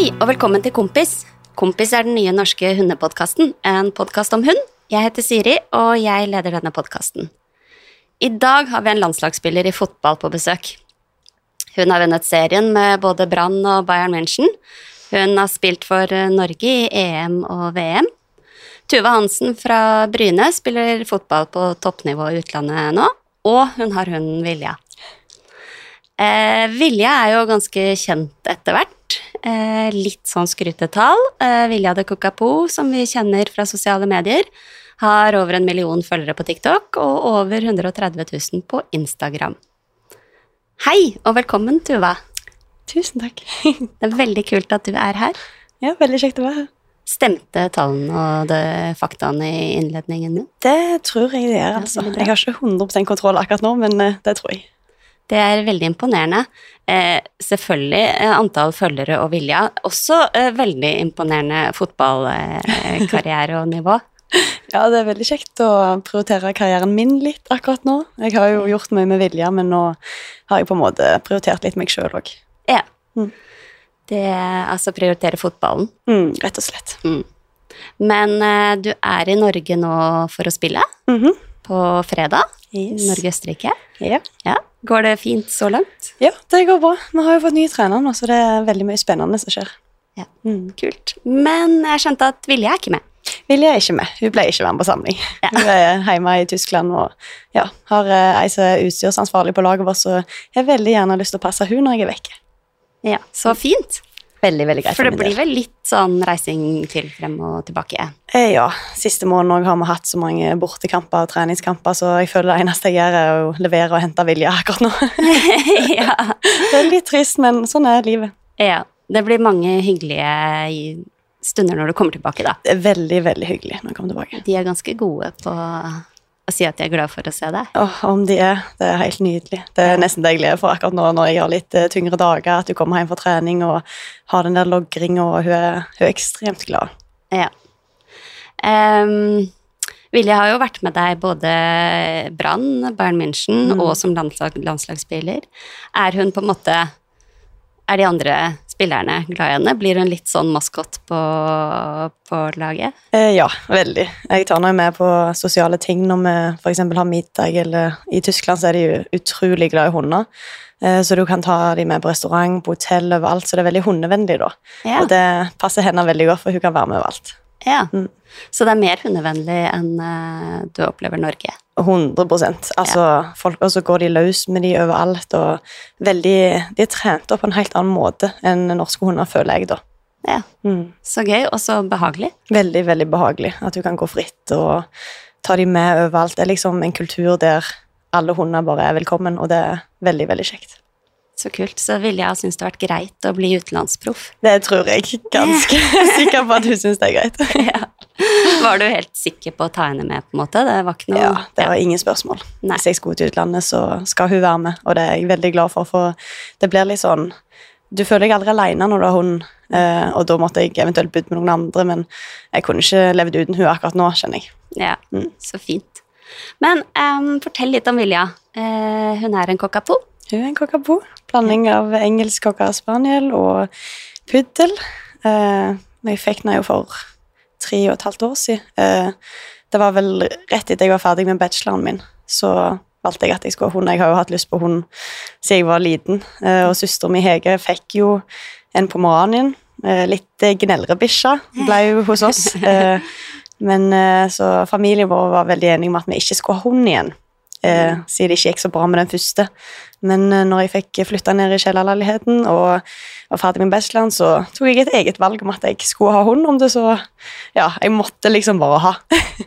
Hei, og velkommen til Kompis. Kompis er den nye norske hundepodkasten, en podkast om hund. Jeg heter Siri, og jeg leder denne podkasten. I dag har vi en landslagsspiller i fotball på besøk. Hun har vunnet serien med både Brann og Bayern München. Hun har spilt for Norge i EM og VM. Tuva Hansen fra Bryne spiller fotball på toppnivå i utlandet nå, og hun har hunden Vilja. Eh, Vilja er jo ganske kjent etter hvert. Eh, litt sånn skrytetall. Eh, Vilja de Cocapo, som vi kjenner fra sosiale medier, har over en million følgere på TikTok og over 130 000 på Instagram. Hei, og velkommen, Tuva. Tusen takk. Det er veldig kult at du er her. Ja, veldig kjekt å være her. Stemte tallene og faktaene i innledningen din? Det tror jeg det gjør, altså. Jeg har ikke 100 kontroll akkurat nå, men eh, det tror jeg. Det er veldig imponerende. Eh, selvfølgelig eh, antall følgere og vilja. Også eh, veldig imponerende fotballkarriere og nivå. Ja, det er veldig kjekt å prioritere karrieren min litt akkurat nå. Jeg har jo gjort mye med vilje, men nå har jeg på en måte prioritert litt meg sjøl òg. Ja. Mm. Det altså prioritere fotballen. Mm, rett og slett. Men eh, du er i Norge nå for å spille, Mhm. på fredag. Yes. Norge-Østerrike. Ja. Ja. Går det fint så langt? ja, det går bra. Vi har jo fått ny trener nå, så det er veldig mye spennende som skjer. Ja. Mm. Kult. Men jeg skjønte at Vilje er ikke med. Vilje er ikke med. Hun ble ikke med på samling. Ja. Hun er hjemme i Tyskland og ja, har eh, ei som er utstyrsansvarlig på laget vårt, så jeg har veldig gjerne lyst til å passe hun når jeg er vekke. Ja, Så fint. Veldig, veldig greit For det blir vel litt sånn reising til frem og tilbake? Eh, ja, siste også har vi hatt så mange bortekamper og treningskamper, så jeg føler det eneste jeg gjør, er å levere og hente vilje akkurat nå. ja. Det er litt trist, men sånn er livet. ja. Det blir mange hyggelige stunder når du kommer tilbake, da. Det er veldig, veldig hyggelig når jeg kommer tilbake. De er ganske gode på å si at de er glad for å se deg. Oh, om de er. Det er helt nydelig. Det er nesten det jeg gleder for akkurat nå når jeg har litt eh, tyngre dager, at du kommer hjem fra trening og har den der logringa, og hun er, hun er ekstremt glad. Ja. Um, Vilje har jo vært med deg både Brann, Bayern München og som landslag, landslagsspiller. Er hun på en måte Er de andre spillerne glad i henne? Blir hun litt sånn maskot på, på laget? Eh, ja, veldig. Jeg tar henne med på sosiale ting når vi f.eks. har middag, eller i Tyskland så er de utrolig glad i hunder. Eh, så du kan ta dem med på restaurant, på hotell, overalt, så det er veldig hundevennlig da. Ja. Og det passer henne veldig godt, for hun kan være med overalt. ja. Mm. Så det er mer hundevennlig enn eh, du opplever Norge? 100% Altså, folk, Og så går de løs med de overalt, og veldig De er trent opp på en helt annen måte enn norske hunder, føler jeg, da. Ja. Mm. Så gøy, og så behagelig. Veldig, veldig behagelig at du kan gå fritt og ta de med overalt. Det er liksom en kultur der alle hunder bare er velkommen, og det er veldig, veldig kjekt. Så kult. Så Vilja har syntes det har vært greit å bli utenlandsproff. Det tror jeg ganske sikker på at hun syns det er greit. ja. Var du helt sikker på å ta henne med, på en måte? Det var ikke noe Ja, det var ingen spørsmål. Nei. Hvis jeg skulle til utlandet, så skal hun være med, og det er jeg veldig glad for, for det blir litt sånn Du føler deg aldri aleine når du har hund, eh, og da måtte jeg eventuelt bodd med noen andre, men jeg kunne ikke levd uten hun akkurat nå, kjenner jeg. Ja, Mm. så fint. Men um, fortell litt om Vilja. Uh, hun er en cockapoo. Hun er en cockapoo. Blanding av engelsk cocker spaniel og puddel. Eh, jeg fikk den jo for tre og et halvt år siden. Eh, det var vel rett etter jeg var ferdig med bacheloren min, så valgte jeg at jeg skulle ha hund. Jeg har jo hatt lyst på hund siden jeg var liten, eh, og søsteren min Hege fikk jo en pomeranien. Eh, litt gnellrebikkje ble jo hos oss. Eh, men eh, så familien vår var veldig enig om at vi ikke skulle ha hund igjen, eh, siden det ikke gikk så bra med den første. Men eh, når jeg fikk flytta ned i kjellerleiligheten og var ferdig med bacheloren, så tok jeg et eget valg om at jeg skulle ha hund, om det så Ja, jeg måtte liksom bare ha.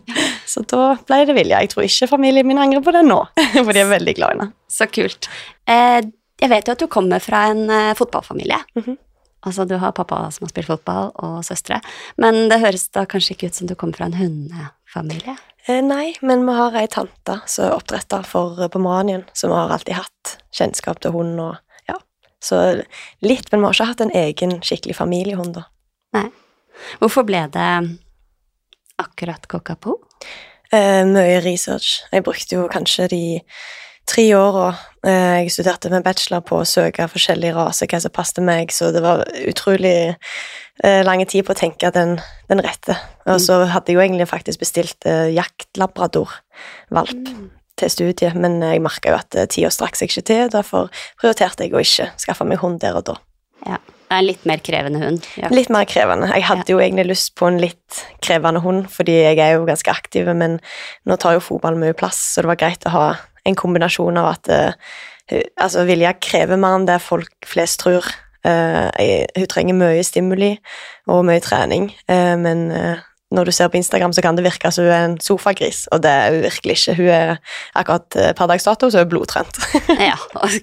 så da ble det vilje. Jeg tror ikke familien min angrer på det nå, for de er veldig glad i henne. Så kult. Eh, jeg vet jo at du kommer fra en eh, fotballfamilie. Mhm. Altså, du har pappa som har spilt fotball, og søstre. Men det høres da kanskje ikke ut som du kommer fra en hundefamilie? Eh, nei, men vi har ei tante som er oppdretta for eh, pomeranien, så vi har alltid hatt kjennskap til hund og ja. Så litt, men vi har ikke hatt en egen skikkelig familiehund, da. Hvorfor ble det akkurat cockapoo? Eh, mye research. Jeg brukte jo kanskje de tre åra. Eh, jeg studerte med bachelor på å søke forskjellige raser, hva som passet meg, så det var utrolig eh, lang tid på å tenke den, den rette. Og så hadde jeg jo egentlig faktisk bestilt eh, jaktlabrador-valp Mm. til studiet, men jeg merka jo at eh, tida strakk seg ikke til, derfor prioriterte jeg å ikke skaffe meg hund der og da. Ja. Det er en litt mer krevende hund. Ja. Litt mer krevende. Jeg hadde jo egentlig lyst på en litt krevende hund, fordi jeg er jo ganske aktiv, men nå tar jo fotball mye plass, så det var greit å ha en kombinasjon av at eh, altså Vilja krever mer enn det folk flest tror. Eh, hun trenger mye stimuli og mye trening, eh, men når du ser på Instagram, så kan det virke som hun er en sofagris, og det er hun virkelig ikke. Hun er akkurat eh, per dags dato så er hun blodtrent. ja,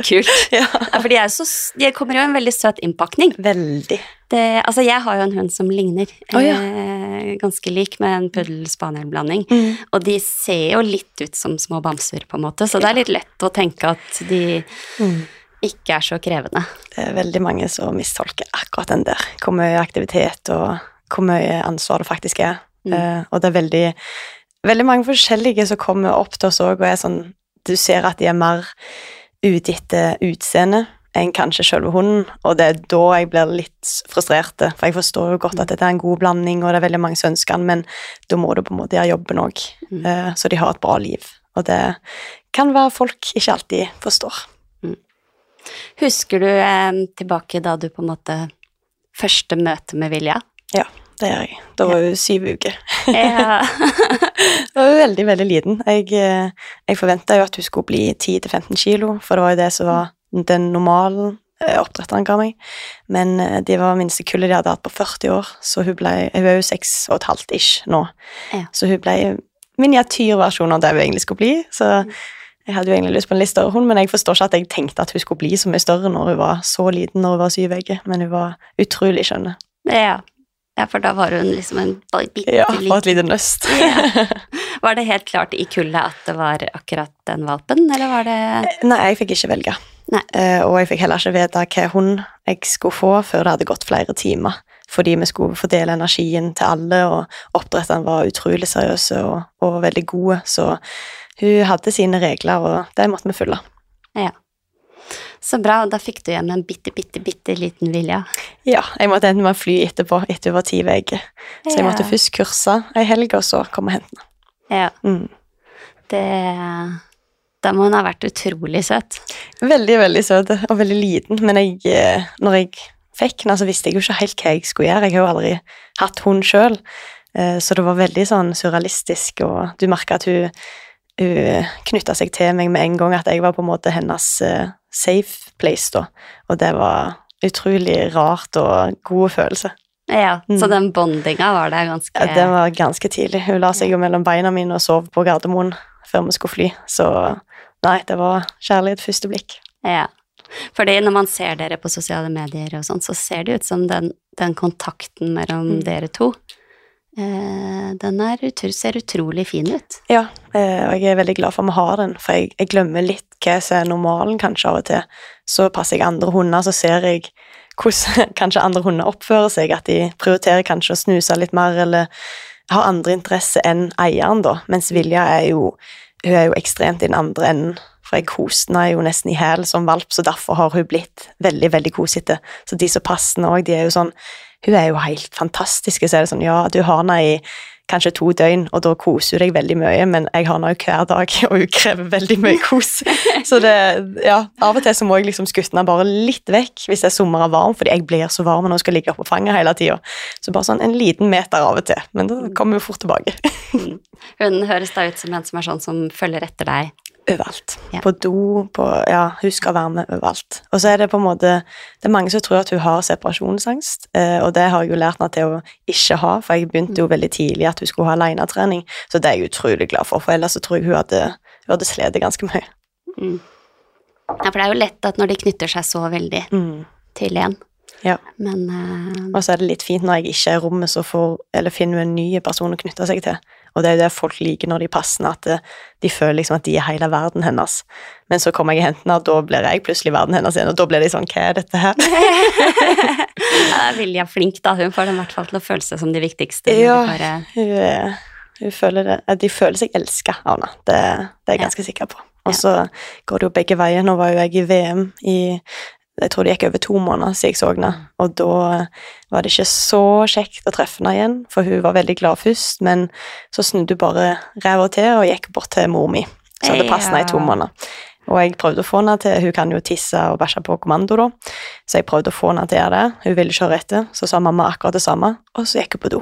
kult. ja. Ja, for de, er så, de kommer jo i en veldig søt innpakning. Veldig. Det, altså, jeg har jo en hund som ligner. Oh, ja. eh, ganske lik, med en puddel-spaniel-blanding. Mm. Og de ser jo litt ut som små bamser, på en måte, så det er litt lett å tenke at de Mm. ikke er så krevende. Det er veldig mange som mistolker akkurat den der. Hvor mye aktivitet og hvor mye ansvar det faktisk er. Mm. Uh, og det er veldig, veldig mange forskjellige som kommer opp til oss òg, og er sånn Du ser at de er mer ute etter utseendet enn kanskje selve hunden, og det er da jeg blir litt frustrert. For jeg forstår jo godt at dette er en god blanding, og det er veldig mange som ønsker den, men da må du på en måte gjøre jobben òg, Mm. uh, så de har et bra liv. Og det kan være folk ikke alltid forstår. Husker du eh, tilbake da du på en måte Første møte med Vilja? Ja, det gjør jeg. Da var hun syv uker. Ja. Da var hun veldig, veldig liten. Jeg, eh, jeg forventa jo at hun skulle bli 10-15 kilo, for det var jo det som var den normalen eh, oppdretteren ga meg. Men eh, de var minstekullet de hadde hatt på 40 år, så hun, ble, hun er jo 6 og et halvt ish nå. Ja. Så hun ble miniatyrversjon av det hun egentlig skulle bli. Så jeg hadde jo egentlig lyst på en litt større hund, men jeg forstår ikke at jeg tenkte at hun skulle bli så mye større når hun var så liten når hun var syv uker, men hun var utrolig skjønn. ja. Ja, for da var hun liksom en bitte Ja, og et lite nøst. Ja. Var det helt klart i kullet at det var akkurat den valpen, eller var det Nei, jeg fikk ikke velge. Eh, og jeg fikk heller ikke vite hva hund jeg skulle få før det hadde gått flere timer. Fordi vi skulle fordele energien til alle, og oppdretteren var utrolig seriøse og, og veldig gode. Så hun hadde sine regler, og det måtte vi følge. Så bra, da fikk du hjem en bitte, bitte, bitte liten Vilja. Ja, jeg måtte enten med fly etterpå, etter var ti uker. Så jeg måtte først kurse ei helg, og så komme og hente henne. Ja, Mm. det Da må hun ha vært utrolig søt. Veldig, veldig søt og veldig liten, men jeg, eh, når jeg fikk den, så visste jeg jo ikke helt hva jeg skulle gjøre. Jeg har jo aldri hatt hund sjøl, så det var veldig sånn surrealistisk, og du merka at hun, hun knytta seg til meg med en gang, at jeg var på en måte hennes eh, safe place, da. Og det var utrolig rart og gode følelser. Ja, Så Mm. den bondinga var der ganske Ja, det var ganske tidlig. Hun la seg jo mellom beina mine og sov på Gardermoen før vi skulle fly, så nei, det var kjærlighet første blikk. Ja. Fordi når man ser dere på sosiale medier og sånn, så ser det ut som den, den kontakten mellom Mm. dere to eh, Den er utro, ser utrolig fin ut. Ja, eh, og jeg er veldig glad for at vi har den, for jeg, jeg glemmer litt hva som er normalen kanskje av og til. Så passer jeg andre hunder, så ser jeg hvordan kanskje andre hunder oppfører seg, at de prioriterer kanskje å snuse litt mer, eller har andre interesser enn eieren, da. Mens Vilja er jo, hun er jo ekstremt i den andre enden. For jeg koste jo nesten i hæl som valp, så derfor har hun blitt veldig, veldig kosete. Så de som passer nå, de er jo sånn Hun er jo helt fantastisk. Så er det sånn, ja, du har henne i kanskje to døgn, og da koser hun deg veldig mye, men jeg har henne hver dag, og hun krever veldig mye kos. Så det, ja, av og til så må jeg liksom skutte henne bare litt vekk hvis det er sommer og varm, fordi jeg blir så varm når hun skal ligge på fanget hele tida. Så bare sånn en liten meter av og til, men da kommer hun fort tilbake. Hun høres da ut som en som er sånn som følger etter deg. Overalt. Ja. På do, på Ja, hun skal være med overalt. Og så er det på en måte Det er mange som tror at hun har separasjonsangst, eh, og det har jeg jo lært henne til å ikke ha, for jeg begynte jo veldig tidlig at hun skulle ha alenetrening, så det er jeg utrolig glad for, for ellers så tror jeg hun hadde, hun hadde slitt ganske mye. Mm. Ja, for det er jo lett at når de knytter seg så veldig Mm. til en, Ja. men uh... Og så er det litt fint når jeg ikke er i rommet, så får, eller finner hun en ny person å knytte seg til. Og det er jo det folk liker når de passer, at eh, de føler liksom at de er hele verden hennes. Men så kommer jeg og henter henne, og da blir jeg plutselig verden hennes igjen, og da blir de sånn, hva er dette her? ja, Vilja er flink, da. Hun får dem i hvert fall til å føle seg som de viktigste. Ja. de Bare, Hun, hun føler det, de føler seg elska henne. Det, det er jeg Ja. ganske sikker på. Og så går det jo begge veier. Nå var jo jeg i VM i jeg tror det gikk over to måneder siden jeg så henne, og da var det ikke så kjekt å treffe henne igjen, for hun var veldig glad først, men så snudde hun bare ræva til og gikk bort til mor mi, som hadde passet henne i to måneder. Og jeg prøvde å få henne til Hun kan jo tisse og bæsje på kommando, da, så jeg prøvde å få henne til å gjøre det. Hun ville ikke høre etter, så sa mamma akkurat det samme, og så gikk hun på do.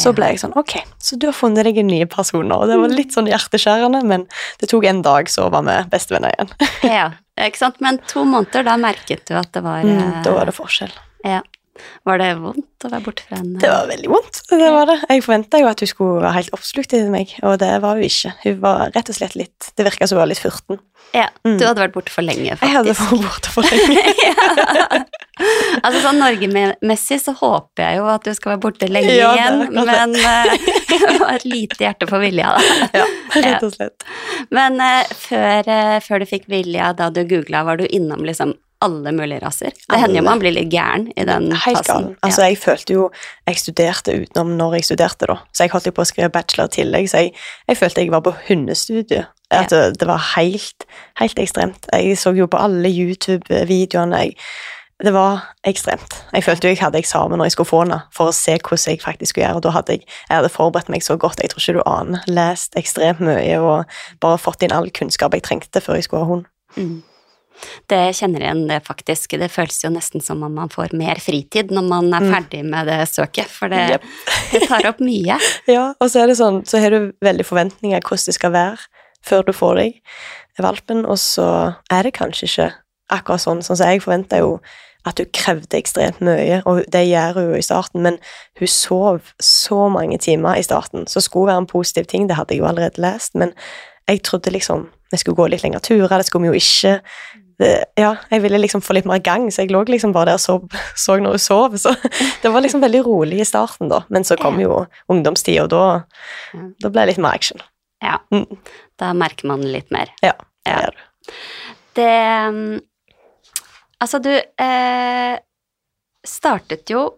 Så ble jeg sånn Ok, så du har funnet deg en ny person nå. Og det var litt sånn hjerteskjærende, men det tok en dag, så var vi bestevenner igjen. ja, ikke sant. Men to måneder, da merket du at det var mm, Da var det forskjell. Ja. Var det vondt å være borte fra henne? Det var veldig vondt. det var det. Jeg forventa jo at hun skulle være helt oppslukt i meg, og det var hun ikke. Hun var rett og slett litt Det virka som hun var litt furten. Ja, mm. Du hadde vært borte for lenge, faktisk. Jeg hadde vært borte for lenge. Altså sånn Norgemessig så håper jeg jo at du skal være borte lenge ja, igjen, men det var et lite hjerte for Vilja, da. Ja, rett og slett. Men uh, før, uh, før, du fikk Vilja, da du googla, var du innom liksom alle mulige raser. Det hender jo man blir litt gæren i den Helt fasen. Altså, jeg følte jo Jeg studerte utenom når jeg studerte, da. Så jeg holdt jo på å skrive bachelor i tillegg, så jeg, jeg følte jeg var på hundestudie. At ja. det, det, var helt, helt ekstremt. Jeg så jo på alle YouTube-videoene. Det var ekstremt. Jeg følte jo jeg hadde eksamen når jeg skulle få den, for å se hvordan jeg faktisk skulle gjøre. Og da hadde jeg, jeg hadde forberedt meg så godt. Jeg tror ikke du aner. Lest ekstremt mye og bare fått inn all kunnskap jeg trengte før jeg skulle ha hund. Mm. Det kjenner igjen det, faktisk. Det føles jo nesten som om man får mer fritid når man er mm. ferdig med det søket, for det, yep. det tar opp mye. ja, og så er det sånn, så har du veldig forventninger hvordan det skal være før du får deg valpen, og så er det kanskje ikke akkurat sånn. Sånn som jeg forventa jo at hun krevde ekstremt mye, og det gjør hun jo i starten, men hun sov så mange timer i starten, så skulle være en positiv ting, det hadde jeg jo allerede lest, men jeg trodde liksom vi skulle gå litt lengre turer, det skulle vi jo ikke det, ja, jeg ville liksom få litt mer gang, så jeg lå liksom bare der og så, så når hun sov. Så det var liksom veldig rolig i starten, da. Men så kom jo ungdomstida, og da, da ble det litt mer action. Ja. Mm. Da merker man litt mer. Ja, det ja. gjør du. Det mm, Altså, du eh, startet jo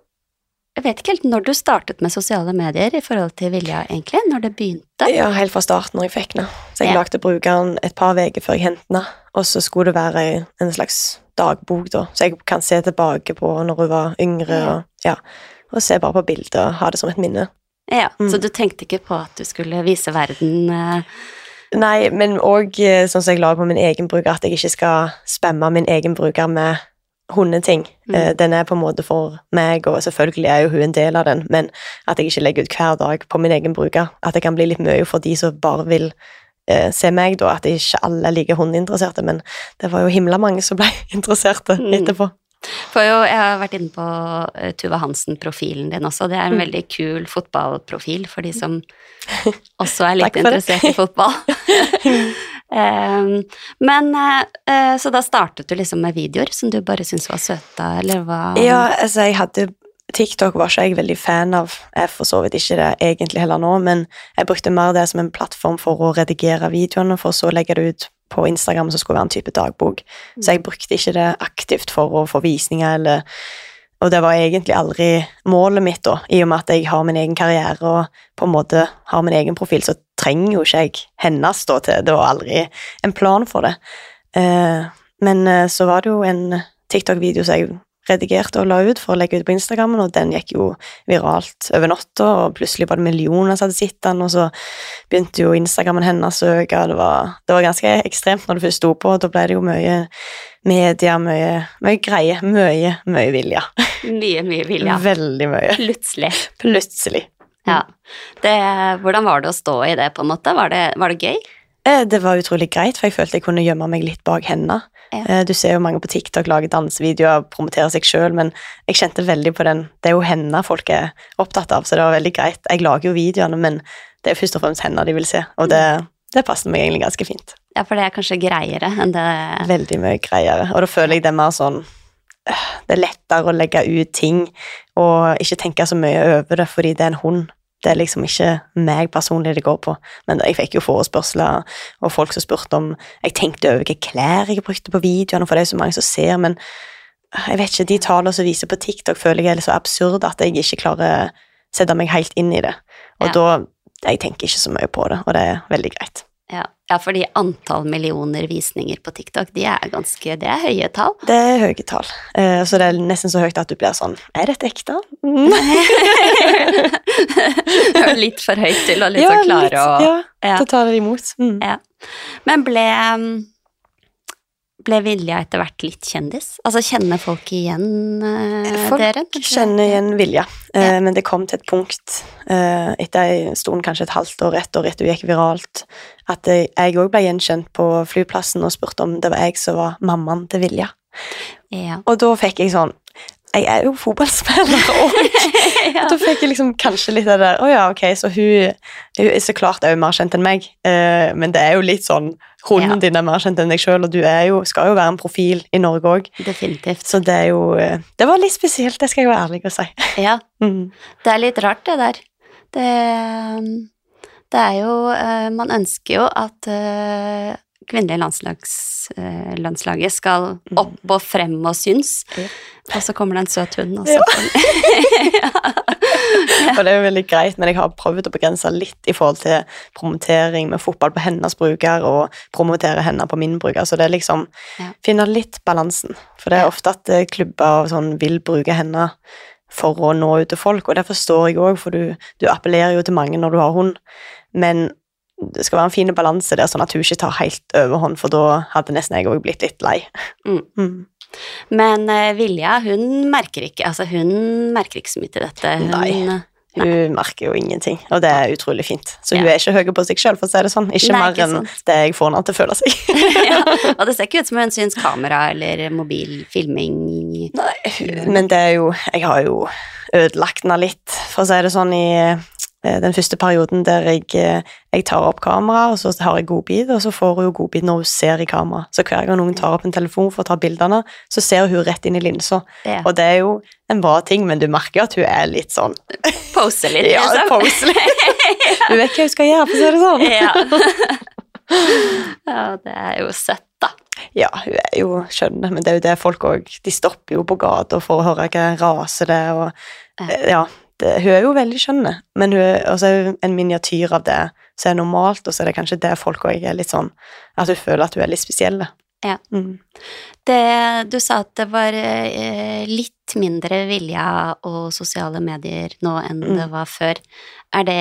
jeg vet ikke helt når du startet med sosiale medier i forhold til Vilja, egentlig? Når det begynte? Ja, helt fra starten når jeg fikk den. Så jeg ja. lagde brukeren et par uker før jeg hentet den, og så skulle det være en slags dagbok, da, så jeg kan se tilbake på når hun var yngre, ja. og, ja, og se bare på bildet og ha det som et minne. Ja, mm. Så du tenkte ikke på at du skulle vise verden uh... Nei, men òg eh, sånn som jeg lager på min egen bruker, at jeg ikke skal spamme min egen bruker med hundeting. Mm. Eh, den er på en måte for meg, og selvfølgelig er jo hun en del av den, men at jeg ikke legger ut hver dag på min egen bruker. At det kan bli litt mye for de som bare vil eh, se meg, da. At ikke alle er like hundeinteresserte, men det var jo himla mange som ble interesserte mm. etterpå. For jo, jeg har vært inne på uh, Tuva Hansen-profilen din også. Det er en mm. veldig kul fotballprofil for de som også er litt interessert i fotball. Um, men uh, Så da startet du liksom med videoer som du bare syntes var søte, eller hva? Ja, altså, jeg hadde TikTok var ikke jeg veldig fan av, jeg for så vidt ikke det egentlig heller nå, men jeg brukte mer det som en plattform for å redigere videoene, for så å legge det ut på Instagram som skulle være en type dagbok. Mm. Så jeg brukte ikke det aktivt for å få visninger eller og det var egentlig aldri målet mitt, da, i og med at jeg har min egen karriere og på en måte har min egen profil, så trenger jo ikke jeg hennes da til Det var aldri en plan for det. Eh, men eh, så var det jo en TikTok-video som jeg redigerte og la ut for å legge ut på Instagrammen, og den gikk jo viralt over natta, og plutselig var det millioner som hadde sett den, og så begynte jo Instagrammen hennes å øke, det var, det var ganske ekstremt når det først sto på, og da ble det jo mye media, mye, mye greie, mye, mye vilje. Mye, mye vilje. Veldig mye. Plutselig. Plutselig. Ja. Det, hvordan var det å stå i det, på en måte? Var det, var det gøy? Eh, det var utrolig greit, for jeg følte jeg kunne gjemme meg litt bak hendene. Ja. Eh, du ser jo mange på TikTok lage dansevideoer promotere seg sjøl, men jeg kjente veldig på den Det er jo henne folk er opptatt av, så det var veldig greit. Jeg lager jo videoene, men det er først og fremst henne de vil se, og det, det passer meg egentlig ganske fint. Ja, for det er kanskje greiere enn det Veldig mye greiere, og da føler jeg det er mer sånn øh, Det er lettere å legge ut ting og ikke tenke så mye over det fordi det er en hund. Det er liksom ikke meg personlig det går på, men jeg fikk jo forespørsler og folk som spurte om Jeg tenkte over hvilke klær jeg brukte på videoene, for det er så mange som ser, men jeg vet ikke, de tallene som viser på TikTok, føler jeg er så absurde at jeg ikke klarer å sette meg helt inn i det. Og ja. da Jeg tenker ikke så mye på det, og det er veldig greit. Ja, ja fordi antall millioner visninger på TikTok, de er ganske Det er høye tall. Det er høye tall. Eh, så det er nesten så høyt at du blir sånn Er dette ekte? Mm. Det er litt for høyt til å liksom klare litt, å Ja, Ja. ta det imot. Mm. Ja. Men ble ble Vilja etter hvert litt kjendis? Altså Kjenner folk igjen eh, Folk dere? kjenner igjen Vilja, eh, Ja. men det kom til et punkt eh, etter en stund, kanskje et halvt år, ett år etter hun gikk viralt, at jeg òg ble gjenkjent på flyplassen og spurte om det var jeg som var mammaen til Vilja. Ja. Og da fikk jeg sånn Jeg er jo fotballspiller òg! ja. Da fikk jeg liksom kanskje litt av det der Å ja, ok, så hun, hun er så klart jo mer kjent enn meg, uh, men det er jo litt sånn Hunden Ja. din er mer kjent enn deg sjøl, og du jo, skal jo være en profil i Norge òg. Definitivt. Så det er jo eh, Det var litt spesielt, det skal jeg være ærlig og si. Ja, Mm. det er litt rart, det der. Det, det er jo eh, Man ønsker jo at kvinnelige eh, landslaget skal opp og frem og syns, Ja. og så kommer det en søt hund, og så Ja. Og det er jo veldig greit, men jeg har prøvd å begrense litt i forhold til promotering med fotball på hennes bruker og promotere henne på min bruker. Så det er liksom Ja. finne litt balansen. For det er ofte at eh, klubber og sånn vil bruke henne for å nå ut til folk, og det forstår jeg òg, for du, du appellerer jo til mange når du har hund. Men det skal være en fin balanse der, sånn at hun ikke tar helt overhånd, for da hadde nesten jeg òg blitt litt lei. Mm. Mm. Men uh, Vilja, hun merker ikke Altså, hun merker ikke så mye til dette. Hun, Nei. Hun merker jo ingenting, og det er utrolig fint. Så hun er ikke høy på seg sjøl, for å si det sånn. Ikke Nei, mer ikke enn sant. det jeg får henne til å føle seg. ja. Og det ser ikke ut som hun syns kamera eller mobilfilming Nei, men det er jo Jeg har jo ødelagt henne litt, for å si det sånn, i eh, den første perioden der jeg, eh, jeg tar opp kamera, og så har jeg godbit, og så får hun jo godbit når hun ser i kamera. Så hver gang noen tar opp en telefon for å ta bildene, så ser hun rett inn i linsa. ja. Og det er jo en bra ting, men du merker at hun er litt sånn Pose litt, Ja, liksom. pose Du vet hva hun skal gjøre, for å si det sånn. ja. ja, det er jo søtt, da. Ja, hun er jo skjønn, men det er jo det folk òg De stopper jo på gata for å høre hva rase det er, og ja. ja. Det, hun er jo veldig skjønn, men hun er også en miniatyr av det som er normalt, og så er det kanskje det folk òg er litt sånn At hun føler at hun er litt spesiell. Ja. Mm. Det, du sa at det var eh, litt mindre vilje og sosiale medier nå enn Mm. det var før. Er det,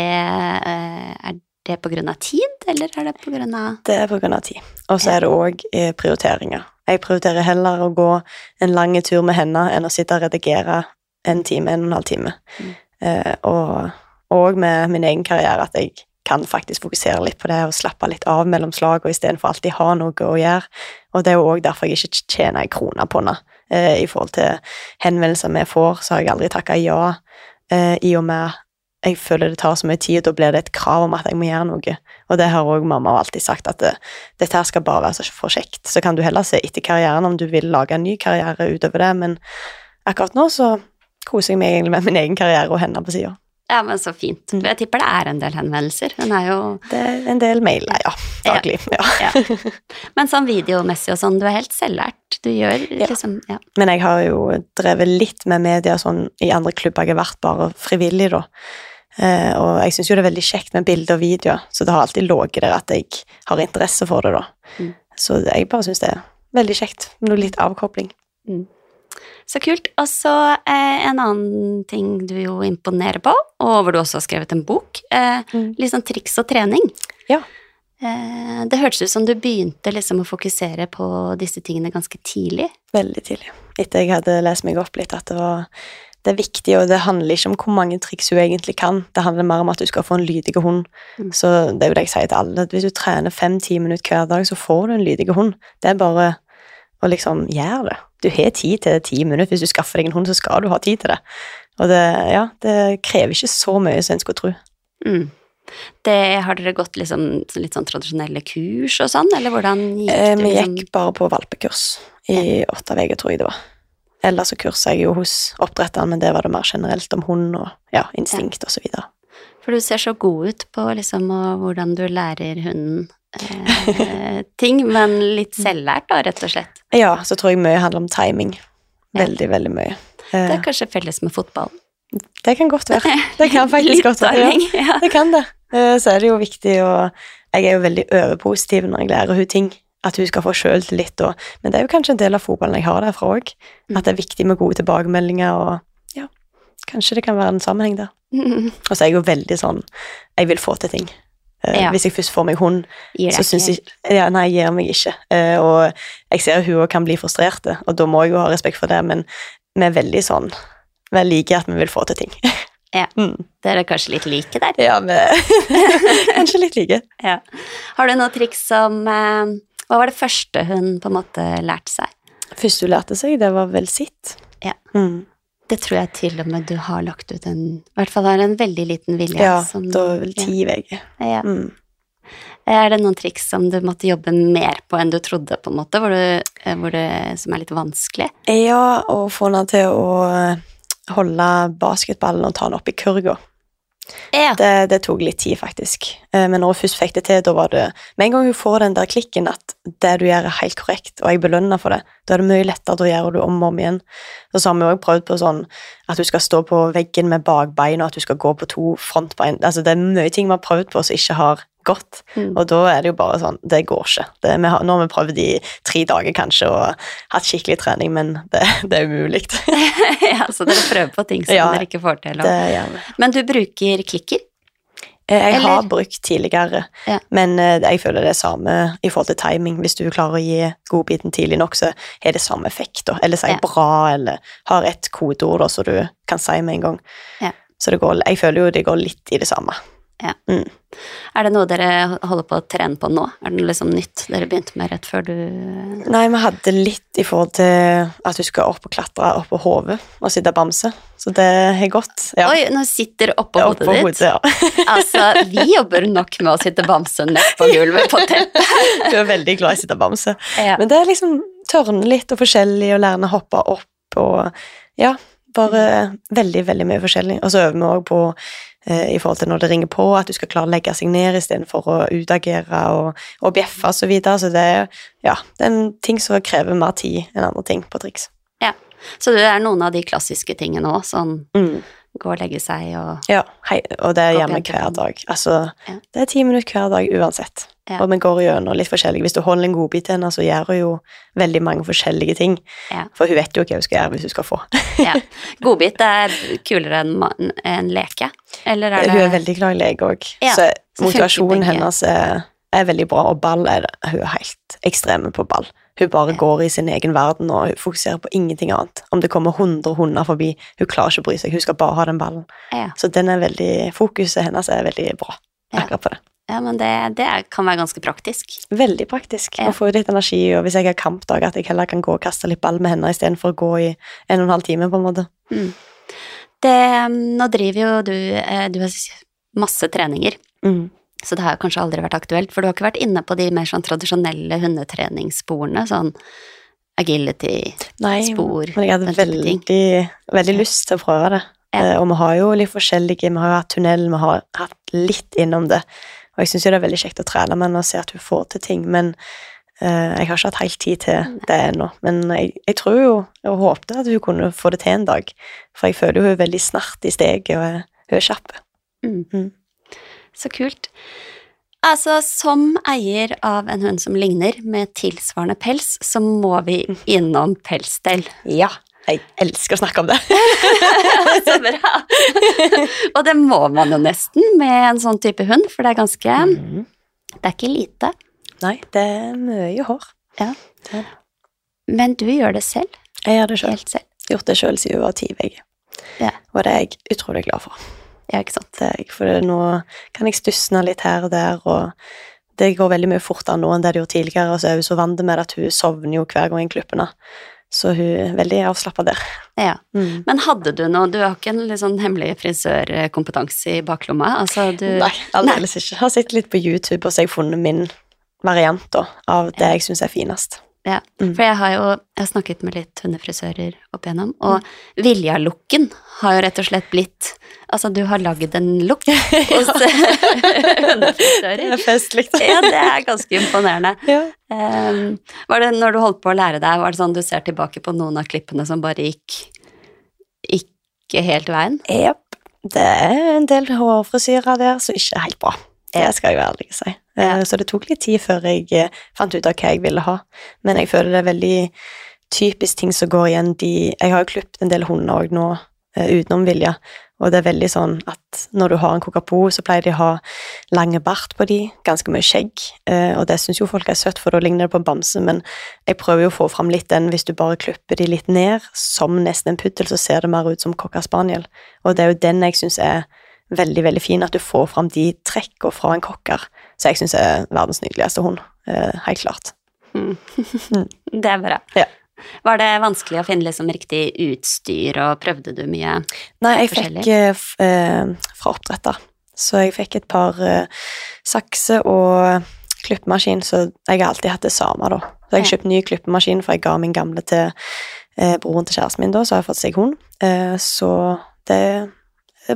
eh, er det på grunn av tid, eller er det på grunn av Det er på grunn av tid. Og så er det òg prioriteringer. Jeg prioriterer heller å gå en lang tur med henne enn å sitte og redigere en time, en og en halv time. Mm. Eh, og òg med min egen karriere at jeg kan faktisk fokusere litt på det og slappe litt av mellom slag, og istedenfor alltid ha noe å gjøre. Og det er jo òg derfor jeg ikke tjener ei krone på det. Eh, I forhold til henvendelser vi får, så har jeg aldri takka ja, eh, i og med jeg føler det tar så mye tid, og da blir det et krav om at jeg må gjøre noe. Og det har òg mamma alltid sagt, at det, dette her skal bare være for kjekt. Så kan du heller se etter karrieren om du vil lage en ny karriere utover det, men akkurat nå så koser jeg meg egentlig med min egen karriere og henne på sida. Ja, men så fint. Mm. Jeg tipper det er en del henvendelser. Hun er jo Det er en del mailer, ja. Daglig. Ja. ja. Men sånn videomessig og sånn, du er helt selvlært. Du gjør Ja. liksom Ja. Men jeg har jo drevet litt med media sånn i andre klubber. Jeg har vært bare frivillig, da. Eh, og jeg syns jo det er veldig kjekt med bilder og videoer, så det har alltid ligget der at jeg har interesse for det, da. Mm. Så jeg bare syns det er veldig kjekt. Noe litt avkobling. Så kult. Og så eh, en annen ting du jo imponerer på, og hvor du også har skrevet en bok. Eh, Mm. litt sånn triks og trening. Ja. Eh, det hørtes ut som du begynte liksom å fokusere på disse tingene ganske tidlig. Veldig tidlig. Etter jeg hadde lest meg opp litt, at det var det er viktig, og det handler ikke om hvor mange triks hun egentlig kan. Det handler mer om at du skal få en lydig hund. Mm. Så det er jo det jeg sier til alle. at Hvis du trener fem-ti minutter hver dag, så får du en lydig hund. Det er bare å liksom gjør det. Du har tid til ti minutter. Hvis du skaffer deg en hund, så skal du ha tid til det. Og det, ja, det krever ikke så mye som en skulle tro. Mm. Det, har dere gått liksom, litt sånn tradisjonelle kurs og sånn, eller hvordan gikk Eh, det? vi Liksom? gikk bare på valpekurs i åtte uker, tror jeg det var. Ellers så kursa jeg jo hos oppdretteren, men det var det mer generelt om hund og ja, instinkt og så videre. For du ser så god ut på liksom og hvordan du lærer hunden eh, ting, men litt selvlært da, rett og slett. Ja, så tror jeg mye handler om timing. Ja. Veldig, veldig mye. Det Eh, er kanskje felles med fotball. det kan godt være. Det kan faktisk godt være. Ja. ja. Det kan det. Eh, Så er det jo viktig å jeg er jo veldig overpositiv når jeg lærer hun ting. At hun skal få sjøltillit. og- Men det er jo kanskje en del av fotballen jeg har derfra òg. Mm. At det er viktig med gode tilbakemeldinger og ja, kanskje det kan være en sammenheng der. Og så er jeg jo veldig sånn Jeg vil få til ting. Eh, Ja. Hvis jeg først får meg hund, så syns jeg ja, Nei, jeg gir meg ikke. Eh, og jeg ser hun òg kan bli frustrert, og da må jeg jo ha respekt for det, men vi er veldig sånn Vi liker at vi vil få til ting. Ja. Mm. Dere er kanskje litt like der? Ja, vi Kanskje litt like. Ja. Har du noe triks som eh, Hva var det første hun på en måte lærte seg? Først hun lærte seg, det var vel sitt. Ja. Mm. Det tror jeg til og med du har lagt ut en I hvert fall har en veldig liten vilje. Ja, som, da ti uker. ja. Mm. Er det noen triks som du måtte jobbe mer på enn du trodde, på en måte, hvor du, eh, hvor du, som er litt vanskelig? Ja, å få henne til å eh, holde basketballen og ta den opp i kurga. Ja. Det, det tok litt tid, faktisk. Eh, Men når hun først fikk det til, da var det Med en gang hun får den der klikken at det du gjør, er helt korrekt, og jeg belønner for det, da er det mye lettere, da gjør du om og om igjen. Så har vi òg prøvd på sånn at du skal stå på veggen med bakbein, og at du skal gå på to frontbein. Altså, det er mye ting vi har prøvd på som ikke har gått, Mm. og da er det jo bare sånn Det går ikke. Det, vi har, nå har vi prøvd i tre dager, kanskje, og hatt skikkelig trening, men det, det er umulig. ja, så dere prøver på ting som Ja, dere ikke får til. Men du bruker klikker? Jeg Jeg har brukt tidligere, Ja. men eh, jeg føler det er samme i forhold til timing. Hvis du klarer å gi godbiten tidlig nok, så har det samme effekt. Da. Eller sier Ja. bra, eller har et kodeord som du kan si med en gang. Ja. Så det går, jeg føler jo det går litt i det samme. Er det noe dere holder på å trene på nå? Er det noe liksom nytt dere begynte med rett før du Nei, vi hadde litt i forhold til at du skal opp og klatre opp på hodet og sitte bamse, så det har gått. Ja. Oi, nå sitter oppå Opp hodet på ditt. hodet, ja. Altså, vi jobber nok med å sitte bamse ned på gulvet på teppet. Du er veldig glad i å sitte bamse. Ja. Men det er liksom tørne litt og forskjellig, og lære å hoppe opp og Ja, bare veldig, veldig mye forskjellig. Og så øver vi òg på eh, i forhold til når det ringer på, at du skal klare å legge seg ned istedenfor å utagere og, og bjeffe og så videre. Så det ja, det er en ting som krever mer tid enn andre ting på triks. Ja, Så det er noen av de klassiske tingene òg, sånn Mm. Gå og legge seg og Ja, hei, og det er vi hver dag. Altså, Ja. det er ti minutter hver dag uansett. Ja. Og vi går gjennom litt forskjellig. Hvis du holder en godbit til henne, så gjør hun jo veldig mange forskjellige ting. Ja. For hun vet jo hva hun skal gjøre hvis hun skal få. Ja. Godbit er kulere enn en leke? Eller er det Hun er veldig glad i leke òg, så motivasjonen hennes er, er veldig bra. Og ball er det. Hun er helt ekstreme på ball. Hun bare går i sin egen verden og hun fokuserer på ingenting annet. Om det kommer 100 hunder forbi, hun klarer ikke å bry seg. Hun skal bare ha den ballen. Ja. Så den veldig, fokuset hennes er veldig bra Ja. akkurat på det. Ja, men det, det kan være ganske praktisk. Veldig praktisk. Ja. Å få ut litt energi, og hvis jeg har kampdag, at jeg heller kan gå og kaste litt ball med henne istedenfor å gå i en og en halv time, på en måte. Det, nå driver jo du eh, Du har masse treninger, Mm. Så det har kanskje aldri vært aktuelt, for du har ikke vært inne på de mer sånn tradisjonelle hundetreningssporene, sånn agility, Nei, men jeg hadde veldig, veldig lyst til å prøve det. Ja. Eh, og vi har jo litt forskjellige, vi har jo hatt tunnel, vi har hatt litt innom det. Og jeg syns jo det er veldig kjekt å trene med henne og se at hun får til ting, men uh, jeg har ikke hatt helt tid til det ennå. Men jeg, jeg tror jo, og håpte at hun kunne få det til en dag, for jeg føler jo hun er veldig snart i steget, og hun er kjapp. Mm. Mm. Så kult. Altså, som eier av en hund som ligner, med tilsvarende pels, så må vi innom pelsstell. Ja, jeg elsker å snakke om det. så bra! Og det må man jo nesten med en sånn type hund, for det er ganske Mm. Det er ikke lite. Nei, det er mye hår. Ja. Det det. Men du gjør det selv. Jeg gjør det selv. Helt selv. Gjort det sjøl siden jeg var ti uker. Ja. Og det er jeg utrolig glad for. Ja, ikke sant. For nå kan jeg stussne litt her og der, og det går veldig mye fortere nå enn det det gjorde tidligere, og så er hun så vant med at hun sovner jo hver gang jeg klipper henne. Så hun er veldig avslappa der. Ja. Mm. Men hadde du noe Du har ikke en litt sånn hemmelig frisørkompetanse i baklomma? Altså, du Nei, aldeles ikke. Jeg har sett litt på YouTube, og så har jeg funnet min variant da, av det jeg syns er finest. Ja, Mm. for jeg har jo jeg har snakket med litt hundefrisører opp igjennom, og Vilja-looken har jo rett og slett blitt Altså, du har lagd en look hos hundefrisører. Det er festlig. Ja, det er ganske imponerende. Ja. Um, var det når du holdt på å lære deg, var det sånn du ser tilbake på noen av klippene som bare gikk ikke helt veien? Jepp. Det er en del hårfrisyrer der som ikke er helt bra. Det skal jeg være ærlig si. Eh, Ja. Så det tok litt tid før jeg eh, fant ut av hva jeg ville ha. Men jeg føler det er veldig typisk ting som går igjen. De Jeg har jo klippet en del hunder òg nå, eh, utenom Vilja, og det er veldig sånn at når du har en kokapo, så pleier de å ha lange bart på de, ganske mye skjegg, eh, og det syns jo folk er søtt, for da ligner det på en bamse, men jeg prøver jo å få fram litt den hvis du bare klipper de litt ned, som nesten en puddel, så ser det mer ut som cocker spaniel, og det er jo den jeg syns er veldig, veldig fin, at du får fram de trekkene fra en cocker, så jeg syns er verdens nydeligste hund, eh, helt klart. Det er bra. Ja. Var det vanskelig å finne liksom riktig utstyr, og prøvde du mye? Nei, jeg fikk eh, eh, fra oppdretter. Så jeg fikk et par eh, sakser og klippemaskin, så jeg har alltid hatt det samme, da. Så jeg kjøpte ny klippemaskin, for jeg ga min gamle til eh, broren til kjæresten min, da, så har jeg fått seg hund. Eh, så det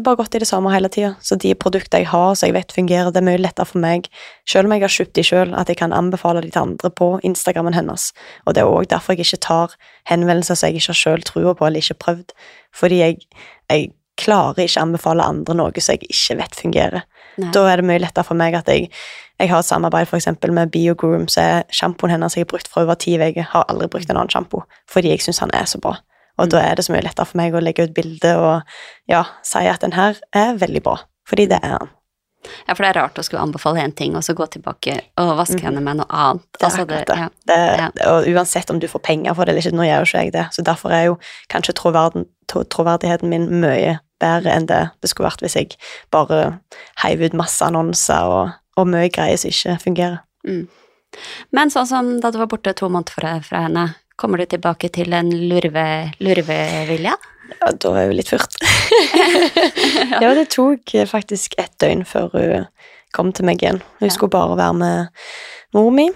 bare gått i det samme hele tida. Så de produktene jeg har, som jeg vet fungerer, det er mye lettere for meg, selv om jeg har kjøpt de selv, at jeg kan anbefale de til andre på Instagrammen hennes. Og det er òg derfor jeg ikke tar henvendelser som jeg ikke har sjøl trua på eller ikke prøvd. Fordi jeg, jeg klarer ikke å anbefale andre noe som jeg ikke vet fungerer. Nei. Da er det mye lettere for meg at jeg, jeg har et samarbeid for eksempel med BioGroom, så er sjampoen hennes jeg har brukt fra over ti uker. Har aldri brukt en annen sjampo, fordi jeg syns han er så bra. Og da er det så mye lettere for meg å legge ut bilde og ja, si at den her er veldig bra, fordi det er han. Ja, for det er rart å skulle anbefale én ting, og så gå tilbake og vaske henne med noe annet. Det er Altså, det, det. ja. det, Ja. Og uansett om du får penger for det eller ikke, nå gjør jo ikke jeg det, så derfor er jo kanskje troverden, tro- troverdigheten min mye bedre enn det det skulle vært hvis jeg bare heiv ut masse annonser og, og mye greier som ikke fungerer. Men sånn som da du var borte to måneder fra, fra henne, kommer du tilbake til en lurve, lurvevilje? Ja, da er jo litt furt. ja, det tok faktisk ett døgn før hun kom til meg igjen. Hun Ja. skulle bare være med mor mi,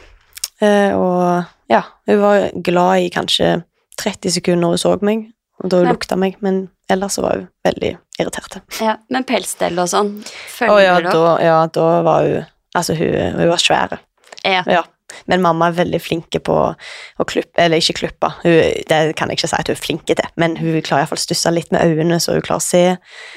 eh, og ja, hun var glad i kanskje 30 sekunder når hun så meg, og da hun lukta meg, men ellers så var hun veldig irritert. Ja, men pelsstell og sånn, følger følger ja, du opp? da, ja, da var hun Altså, hun, hun var svære. Ja. Ja. Men mamma er veldig flinke på å klippe, eller ikke klippe, det kan jeg ikke si at hun er flinke til, men hun klarer iallfall å stusse litt med øynene, så hun klarer å se.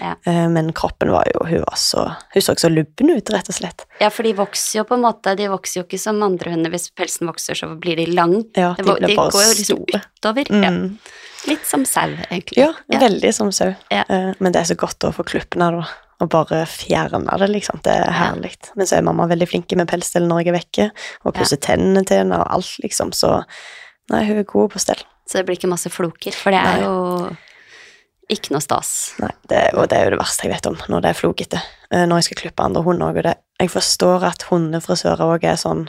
Ja. Eh, Men kroppen var jo Hun var så Hun så så lubben ut, rett og slett. ja, for de vokser jo på en måte, de vokser jo ikke som andre hunder. Hvis pelsen vokser, så blir de lang. Ja, De, de går jo liksom store. utover. Ja. Mm. Litt som sau, egentlig. Ja, veldig som sau. Ja. Eh, Men det er så godt å få klippene, da. Og bare fjerne det, liksom. Det er Ja. herlig. Men så er mamma veldig flink med pelsstell når jeg er vekke, og pusser tennene til henne og alt, liksom. Så nei, hun er god på stell. Så det blir ikke masse floker, for det er Nei. jo ikke noe stas. Nei, det, og det er jo det verste jeg vet om, når det er flokete. Eh, Når jeg skal klippe andre hunder òg, og det Jeg forstår at hundefrisører òg er sånn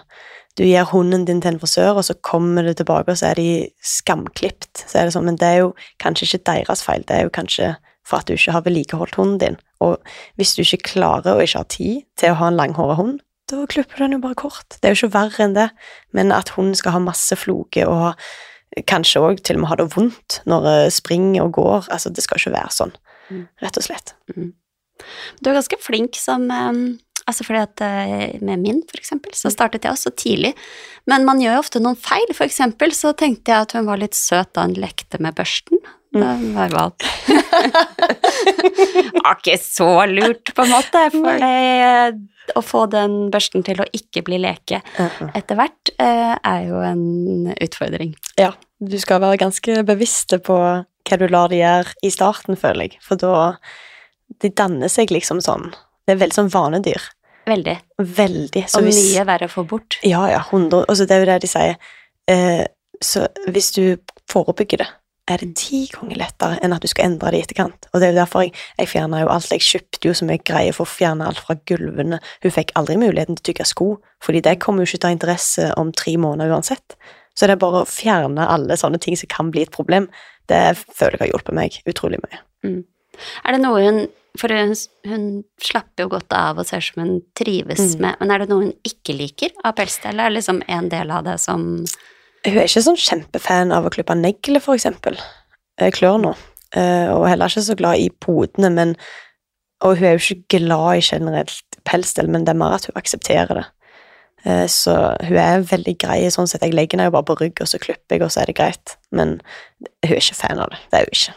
Du gir hunden din til en frisør, og så kommer du tilbake, og så er de skamklipt. Så er det sånn, men det er jo kanskje ikke deres feil, det er jo kanskje for at du ikke har vedlikeholdt hunden din. Og hvis du ikke klarer og ikke har tid til å ha en langhåra hund, da klipper du den jo bare kort. Det er jo ikke verre enn det. Men at hunden skal ha masse floke og Kanskje òg til og med ha det vondt når det springer og går. Altså, det skal ikke være sånn, Mm. rett og slett. Du er ganske flink som eh, Altså fordi at eh, med min, for eksempel, så startet jeg også tidlig. Men man gjør jo ofte noen feil. For eksempel så tenkte jeg at hun var litt søt da hun lekte med børsten. Da er verbalt. det Var ikke så lurt, på en måte. For det, å få den børsten til å ikke bli leke etter hvert, eh, er jo en utfordring. Ja, du skal være ganske bevisst på hva du lar de gjøre i starten, føler jeg. For da De danner seg liksom sånn Det er veldig sånn vanedyr. Veldig. Veldig. Så Og hvis mye verre å få bort. Ja, ja, 100 Altså, det er jo det de sier. Eh, så hvis du forebygger det, er det ti ganger lettere enn at du skal endre det i etterkant. Og det er jo derfor jeg, jeg fjerna jo alt. Jeg kjøpte jo så mye greier for å fjerne alt fra gulvene. Hun fikk aldri muligheten til å tygge sko, fordi det kommer jo ikke til å ha interesse om tre måneder uansett. Så det er bare å fjerne alle sånne ting som kan bli et problem. Det føler jeg har hjulpet meg utrolig mye. Er det noe hun For hun, hun slapper jo godt av og ser som hun trives Mm. med, men er det noe hun ikke liker av pelsstell? Er det liksom en del av det som Hun er ikke sånn kjempefan av å klippe negler, for eksempel. Eh, Klør nå. Eh, Og heller ikke så glad i podene, men Og hun er jo ikke glad i generelt pelsstell, men det er mer at hun aksepterer det. Eh, Så hun er veldig grei sånn sett. Jeg legger henne jo bare på rygg, og så klipper jeg, og så er det greit. Men hun er ikke fan av det. Det er hun ikke.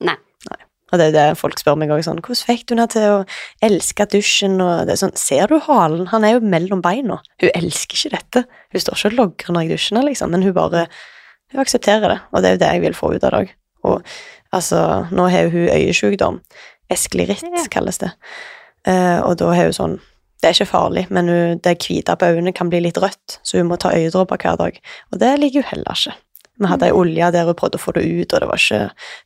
Nei. Og det er det folk spør meg òg sånn Hvordan fikk du henne til å elske dusjen? Og det er sånn Ser du halen? Han er jo mellom beina. Hun elsker ikke dette. Hun står ikke og logrer når jeg dusjer, liksom, men hun bare Hun aksepterer det, og det er jo det jeg vil få ut av det òg. Og altså, nå har hun øyesykdom. Eskleritt Ja. kalles det. Uh, og da har hun sånn Det er ikke farlig, men hun, det hvite på øynene kan bli litt rødt, så hun må ta øyedråper hver dag. Og det liker hun heller ikke. Vi hadde ei olje der hun prøvde å få det ut, og det var, ikke,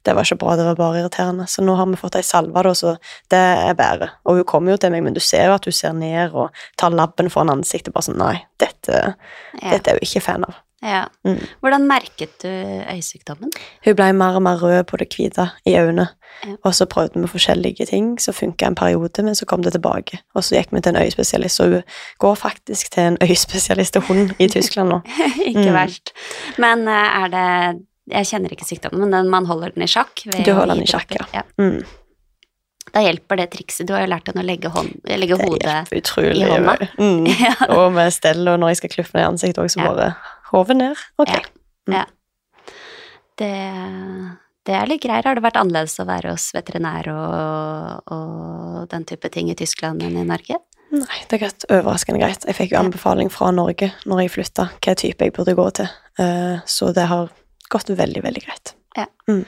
det var ikke bra, det var bare irriterende. Så nå har vi fått ei salve, da, så det er bedre. Og hun kommer jo til meg, men du ser jo at hun ser ned og tar labben foran ansiktet, bare sånn Nei, dette, Ja. dette er hun ikke fan av. ja. Mm. Hvordan merket du øyesykdommen? Hun ble mer og mer rød på det hvite i øynene. Ja. Og så prøvde vi forskjellige ting så funka en periode, men så kom det tilbake. Og så gikk vi til en øyespesialist, og hun går faktisk til en øyespesialist og hund i Tyskland nå. ikke Mm. verst. Men eh, er det Jeg kjenner ikke sykdommen, men den, man holder den i sjakk? Du holder den i sjakk, ja. ja. Mm. Da hjelper det trikset. Du har jo lært henne å legge, hånd, legge Det hjelper utrolig. i. Mm. Ja. Og med stell, og når jeg skal kluffe ned i ansiktet òg, så Ja. bare hodet ned. Ok. Ja. Mm. Ja. Det, det er litt greier. Har det vært annerledes å være hos veterinær og, og den type ting i Tyskland enn i Norge? Nei, det er gått overraskende greit. Jeg fikk jo anbefaling fra Norge når jeg flytta, hva type jeg burde gå til. Eh, Så det har gått veldig, veldig greit. Ja,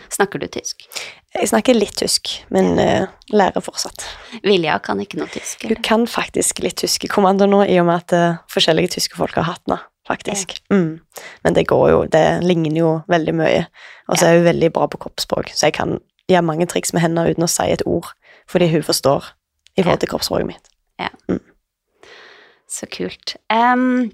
Snakker du tysk? Jeg snakker litt tysk, men ja. lærer fortsatt. Vilja kan ikke noe tysk. Hun Du kan faktisk litt tysk i kommando nå, i og med at eh, forskjellige tyske folk har hatt henne, faktisk. Mm. Men det går jo, det ligner jo veldig mye. Og så er hun veldig bra på kroppsspråk, så jeg kan gjøre mange triks med henne uten å si et ord, fordi hun forstår i forhold til kroppsspråket mitt. Så kult. Um,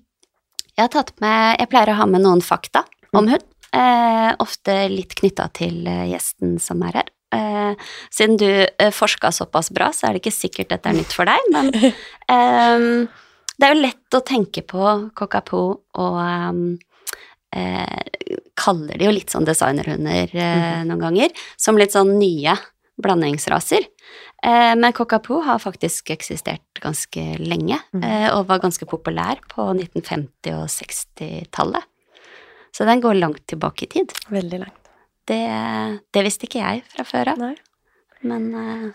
jeg har tatt med Jeg pleier å ha med noen fakta om hund. Eh, ofte litt knytta til eh, gjesten som er her. Eh, siden du eh, forska såpass bra, så er det ikke sikkert dette er nytt for deg, men det er jo lett å tenke på cockapoo og um, eh, kaller de jo litt sånn designerhunder eh, noen ganger, som litt sånn nye blandingsraser. Eh, men cockapoo har faktisk eksistert ganske lenge, Mhm. eh, og var ganske populær på 1950- og 60-tallet. Så den går langt tilbake i tid. Veldig langt. Det, det visste ikke jeg fra før av, men eh,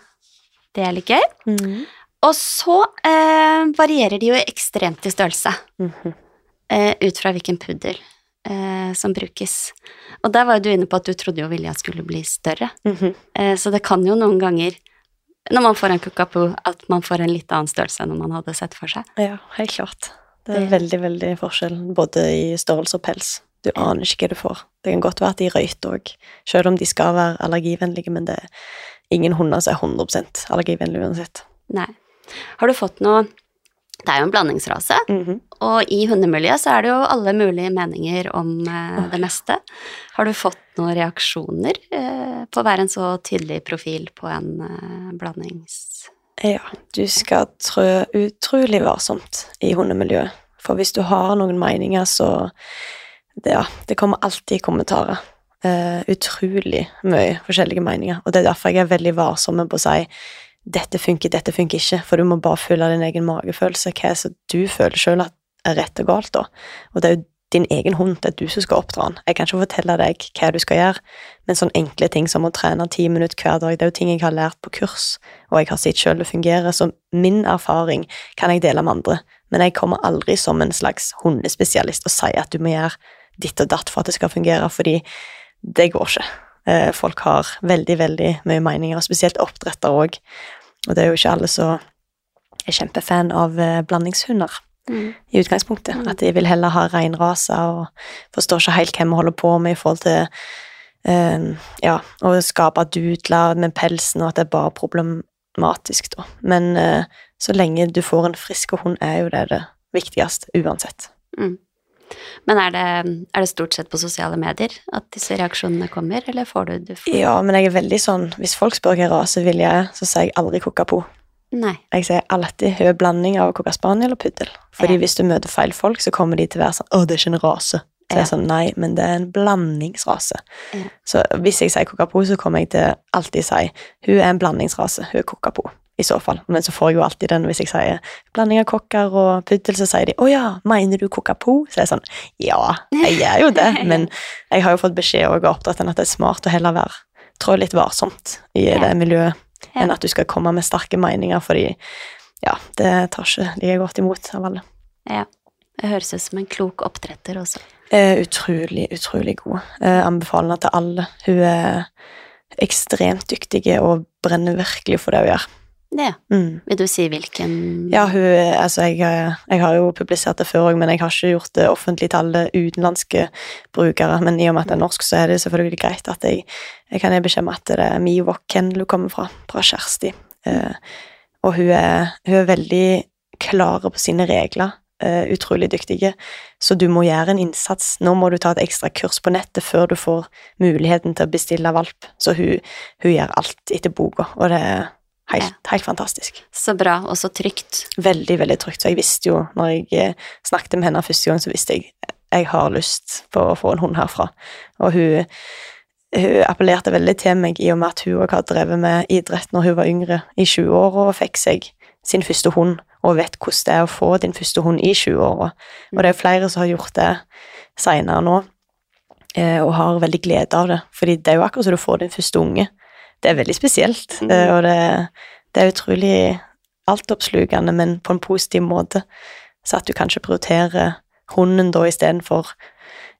det er litt gøy. Mhm. Og så eh, varierer de jo ekstremt i størrelse, Mhm. eh, ut fra hvilken puddel eh, som brukes. Og der var jo du inne på at du trodde jo Vilja skulle bli større. Mhm. Eh, Så det kan jo noen ganger, når man får en kukapu, at man får en litt annen størrelse enn man hadde sett for seg. Ja, helt klart. Det er Det- veldig, veldig forskjell, både i størrelse og pels. Du aner ikke hva du får. Det kan godt være at de røyter òg, selv om de skal være allergivennlige, men det er ingen hunder som er 100 allergivennlige uansett. Nei. Har du fått noe Det er jo en blandingsrase, Mhm. og i hundemiljøet så er det jo alle mulige meninger om eh, det meste. Har du fått noen reaksjoner eh, på å være en så tydelig profil på en eh, blandings... Ja, du skal trø utrolig varsomt i hundemiljøet. For hvis du har noen meninger, så det, Ja, det kommer alltid kommentarer. Eh, utrolig mye forskjellige meninger. Og det er derfor jeg er veldig varsom med på å si dette funker, dette funker ikke, for du må bare følge din egen magefølelse. Hva er det du føler sjøl er rett og galt, da? Og det er jo din egen hund, det er du som skal oppdra den. Jeg kan ikke fortelle deg hva du skal gjøre, men sånne enkle ting som å trene ti minutter hver dag, det er jo ting jeg har lært på kurs, og jeg har sett sjøl det fungerer, så min erfaring kan jeg dele med andre, men jeg kommer aldri som en slags hundespesialist og sier at du må gjøre ditt og datt for at det skal fungere, fordi det går ikke. Eh, Folk har veldig, veldig mye meninger, spesielt oppdrettere òg. Og det er jo ikke alle som er kjempefan av blandingshunder blandingshunder i utgangspunktet. Mm. At de vil heller ha reinraser og forstår ikke helt hvem vi holder på med i forhold til eh, ja, å skape dudler med pelsen, og at det er bare problematisk, da. Men uh, så lenge du får en frisk hund, er jo det det viktigste uansett. Men er det, er det stort sett på sosiale medier at disse reaksjonene kommer, eller får du, du får... Ja, men jeg er veldig sånn Hvis folk spør hvilken rase vil jeg så sier jeg aldri cockapoo. Nei. Jeg sier alltid er blanding av cocker spaniel og puddel. Fordi Ja. hvis du møter feil folk, så kommer de til å være sånn 'Å, det er ikke en rase'. Så jeg Ja. er sånn, Nei, men det er en blandingsrase. Ja. Så hvis jeg sier cockapoo, så kommer jeg til alltid si 'Hun er en blandingsrase. Hun er cockapoo'. I så fall. Men så får jeg jo alltid den hvis jeg sier blanding av kokker og puddel, så sier de 'Å ja, mener du kokapo?' Så er jeg sånn 'Ja, jeg gjør jo det', men jeg har jo fått beskjed og oppdratt oppdretteren at det er smart å heller være trå litt varsomt i det miljøet, enn at du skal komme med sterke meninger, fordi ja, det tar ikke like godt imot av alle. Ja. Det høres ut som en klok oppdretter også. Eh, utrolig, utrolig god. Eh, anbefaler til alle. Hun er ekstremt dyktig og brenner virkelig for det hun gjør. Ja. Mm. Vil du si hvilken Ja, hun, altså jeg, jeg har jo publisert det før òg, men jeg har ikke gjort det offentlig til alle utenlandske brukere. Men i og med at det er norsk, så er det selvfølgelig greit at jeg, jeg kan om at det er Miwok hun kommer fra, fra Kjersti. Eh, og hun er, hun er veldig klare på sine regler. eh, utrolig dyktige. Så du må gjøre en innsats. Nå må du ta et ekstra kurs på nettet før du får muligheten til å bestille valp. Så hun, hun gjør alt etter boka, og det er helt, helt fantastisk. Så bra, og så trygt. Veldig, veldig trygt. Så jeg visste jo, når jeg eh, snakket med henne første gang, så visste jeg jeg har lyst på å få en hund herfra. Og hun, hun appellerte veldig til meg i og med at hun også har drevet med idrett når hun var yngre, i 20-åra, og fikk seg sin første hund, og vet hvordan det er å få din første hund i 20-åra. Og det er flere som har gjort det seinere nå, eh, og har veldig glede av det. Fordi det er jo akkurat som du får din første unge. Det er veldig spesielt, Mm. og det, det er utrolig altoppslukende, men på en positiv måte. Så at du kanskje prioriterer hunden da istedenfor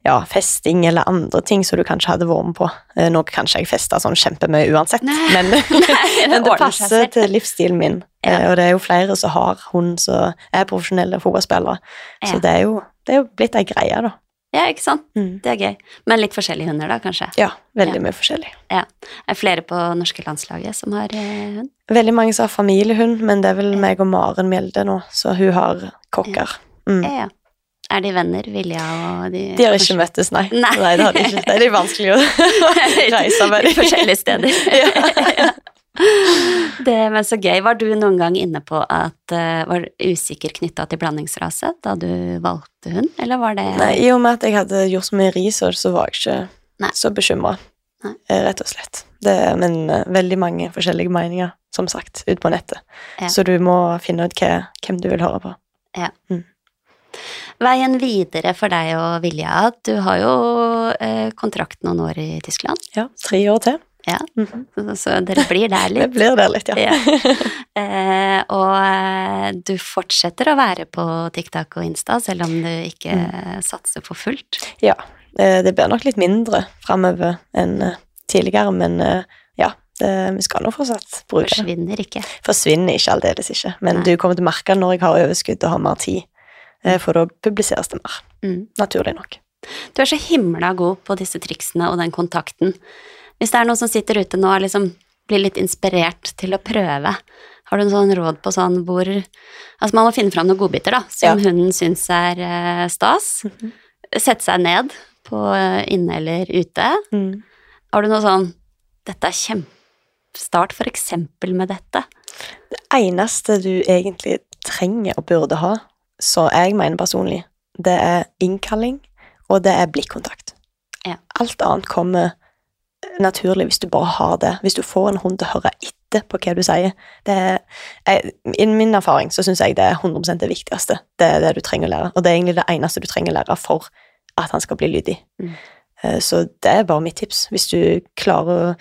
ja, festing eller andre ting som du kanskje hadde vært med på. Eh, Nå kan ikke jeg feste sånn kjempemye uansett, Nei. men, Nei, men det passer til livsstilen min. Ja. Eh, Og det er jo flere som har hund som er profesjonelle fotballspillere. Ja. Så det er, jo, det er jo blitt ei greie, da. Ja, ikke sant? Mm. Det er gøy. Men litt forskjellige hunder, da, kanskje? Ja, veldig Ja. mye forskjellig. Er det flere på norske landslaget som har eh, hund? Veldig mange som har familiehund, men det er vel meg og Maren Mjelde nå, så hun har kokker. Mm. Ja, ja. Er de venner, Vilja og de De har ikke møttes, nei. Nei. det har de ikke. Det er litt vanskelig å reise med I dem. forskjellige steder. Ja. Det men så gøy. Var du noen gang inne på at uh, var usikker knytta til blandingsrase da du valgte hund, eller var det Nei, I og med at jeg hadde gjort så mye research, så var jeg ikke Nei. så bekymra, rett og slett. Det, men eh, veldig mange forskjellige meninger, som sagt, ute på nettet. Ja. Så du må finne ut hva, hvem du vil høre på. ja Veien videre for deg og Vilja, du har jo eh, kontrakt noen år i Tyskland, Ja, tre år til. Ja. Mhm. så, så dere blir der litt. Det blir der litt, ja. Ja. Eh, og eh, du fortsetter å være på TikTok og Insta, selv om du ikke Mm. satser for fullt. Ja, eh, det blir nok litt mindre framover enn eh, tidligere, men ja, det, vi skal nå fortsatt bruke det. Forsvinner ikke. Forsvinner ikke aldeles ikke, men Nei. du kommer til å merke når jeg har overskudd og har mer tid, eh, for da publiseres det mer, Mm. naturlig nok. Du er så himla god på disse triksene og den kontakten. Hvis det er noen som sitter ute nå og liksom blir litt inspirert til å prøve, har du en sånn råd på sånn hvor Altså, man må finne fram noen godbiter, da, som hunden syns er eh, stas. -hmm. Sette seg ned på eh, inne eller ute. Har du noe sånn Dette er kjempestart for eksempel med dette. Det eneste du egentlig trenger og burde ha, så jeg mener personlig, det er innkalling, og det er blikkontakt. Ja. Alt annet kommer naturlig hvis du bare har det. Hvis du får en hund til å høre etter på hva du sier. Det er, jeg, I min erfaring så syns jeg det er 100% det viktigste. Det er det du trenger å lære, og det er egentlig det eneste du trenger å lære for at han skal bli lydig. Mm. Eh, Så det er bare mitt tips. Hvis du klarer å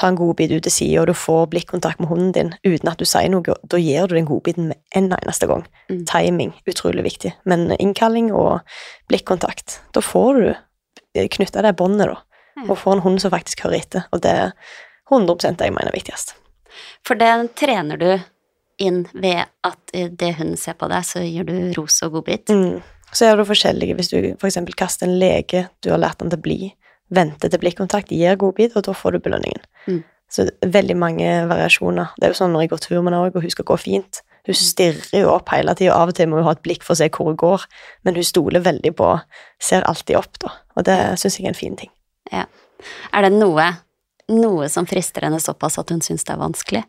ta en godbit ut til sida, og du får blikkontakt med hunden din uten at du sier noe, da gir du den godbiten med en eneste gang. Mm. Timing, utrolig viktig. Men innkalling og blikkontakt, da får du knytta det båndet, da. Ja. Og får en hund som faktisk hører etter. Og det er 100 det jeg mener er viktigst. For det trener du inn ved at det hunden ser på deg, så gir du ros og godbit. Mm. Så gjør du forskjellige hvis du eksempel kaster en lege du har lært den til å bli, venter til blikkontakt, gir godbit, og da får du belønningen. Mm. Så veldig mange variasjoner. Det er jo sånn når jeg går tur med henne og hun skal gå fint. Hun stirrer jo opp hele tida, av og til må hun ha et blikk for å se hvor hun går, men hun stoler veldig på Ser alltid opp, da. Og det syns jeg er en fin ting. Er det noe, noe som frister henne såpass at hun syns det er vanskelig?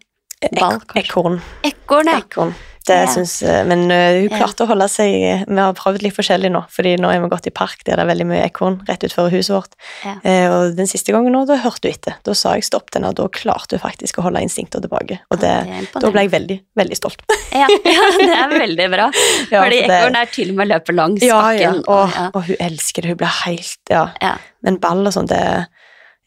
Ball, kanskje? ekorn. Ekorn, ja. Ekorn. Det Ja. Synes, Men øh, hun Ja. klarte å holde seg Vi har prøvd litt forskjellig nå, fordi nå er vi gått i park der det er veldig mye ekorn rett utenfor huset vårt. Ja. Eh, og den siste gangen nå, da hørte hun etter. Da sa jeg stopp den, og da klarte hun faktisk å holde instinktet tilbake. Og det, Ja, det da ble jeg veldig, veldig stolt. Ja, ja, det er veldig bra. Ja, Fordi for ekorn er til og med løper langs Ja, ja. bakken. Og, ja. og hun elsker det. Hun blir helt Ja. Ja. Men ball og sånn, det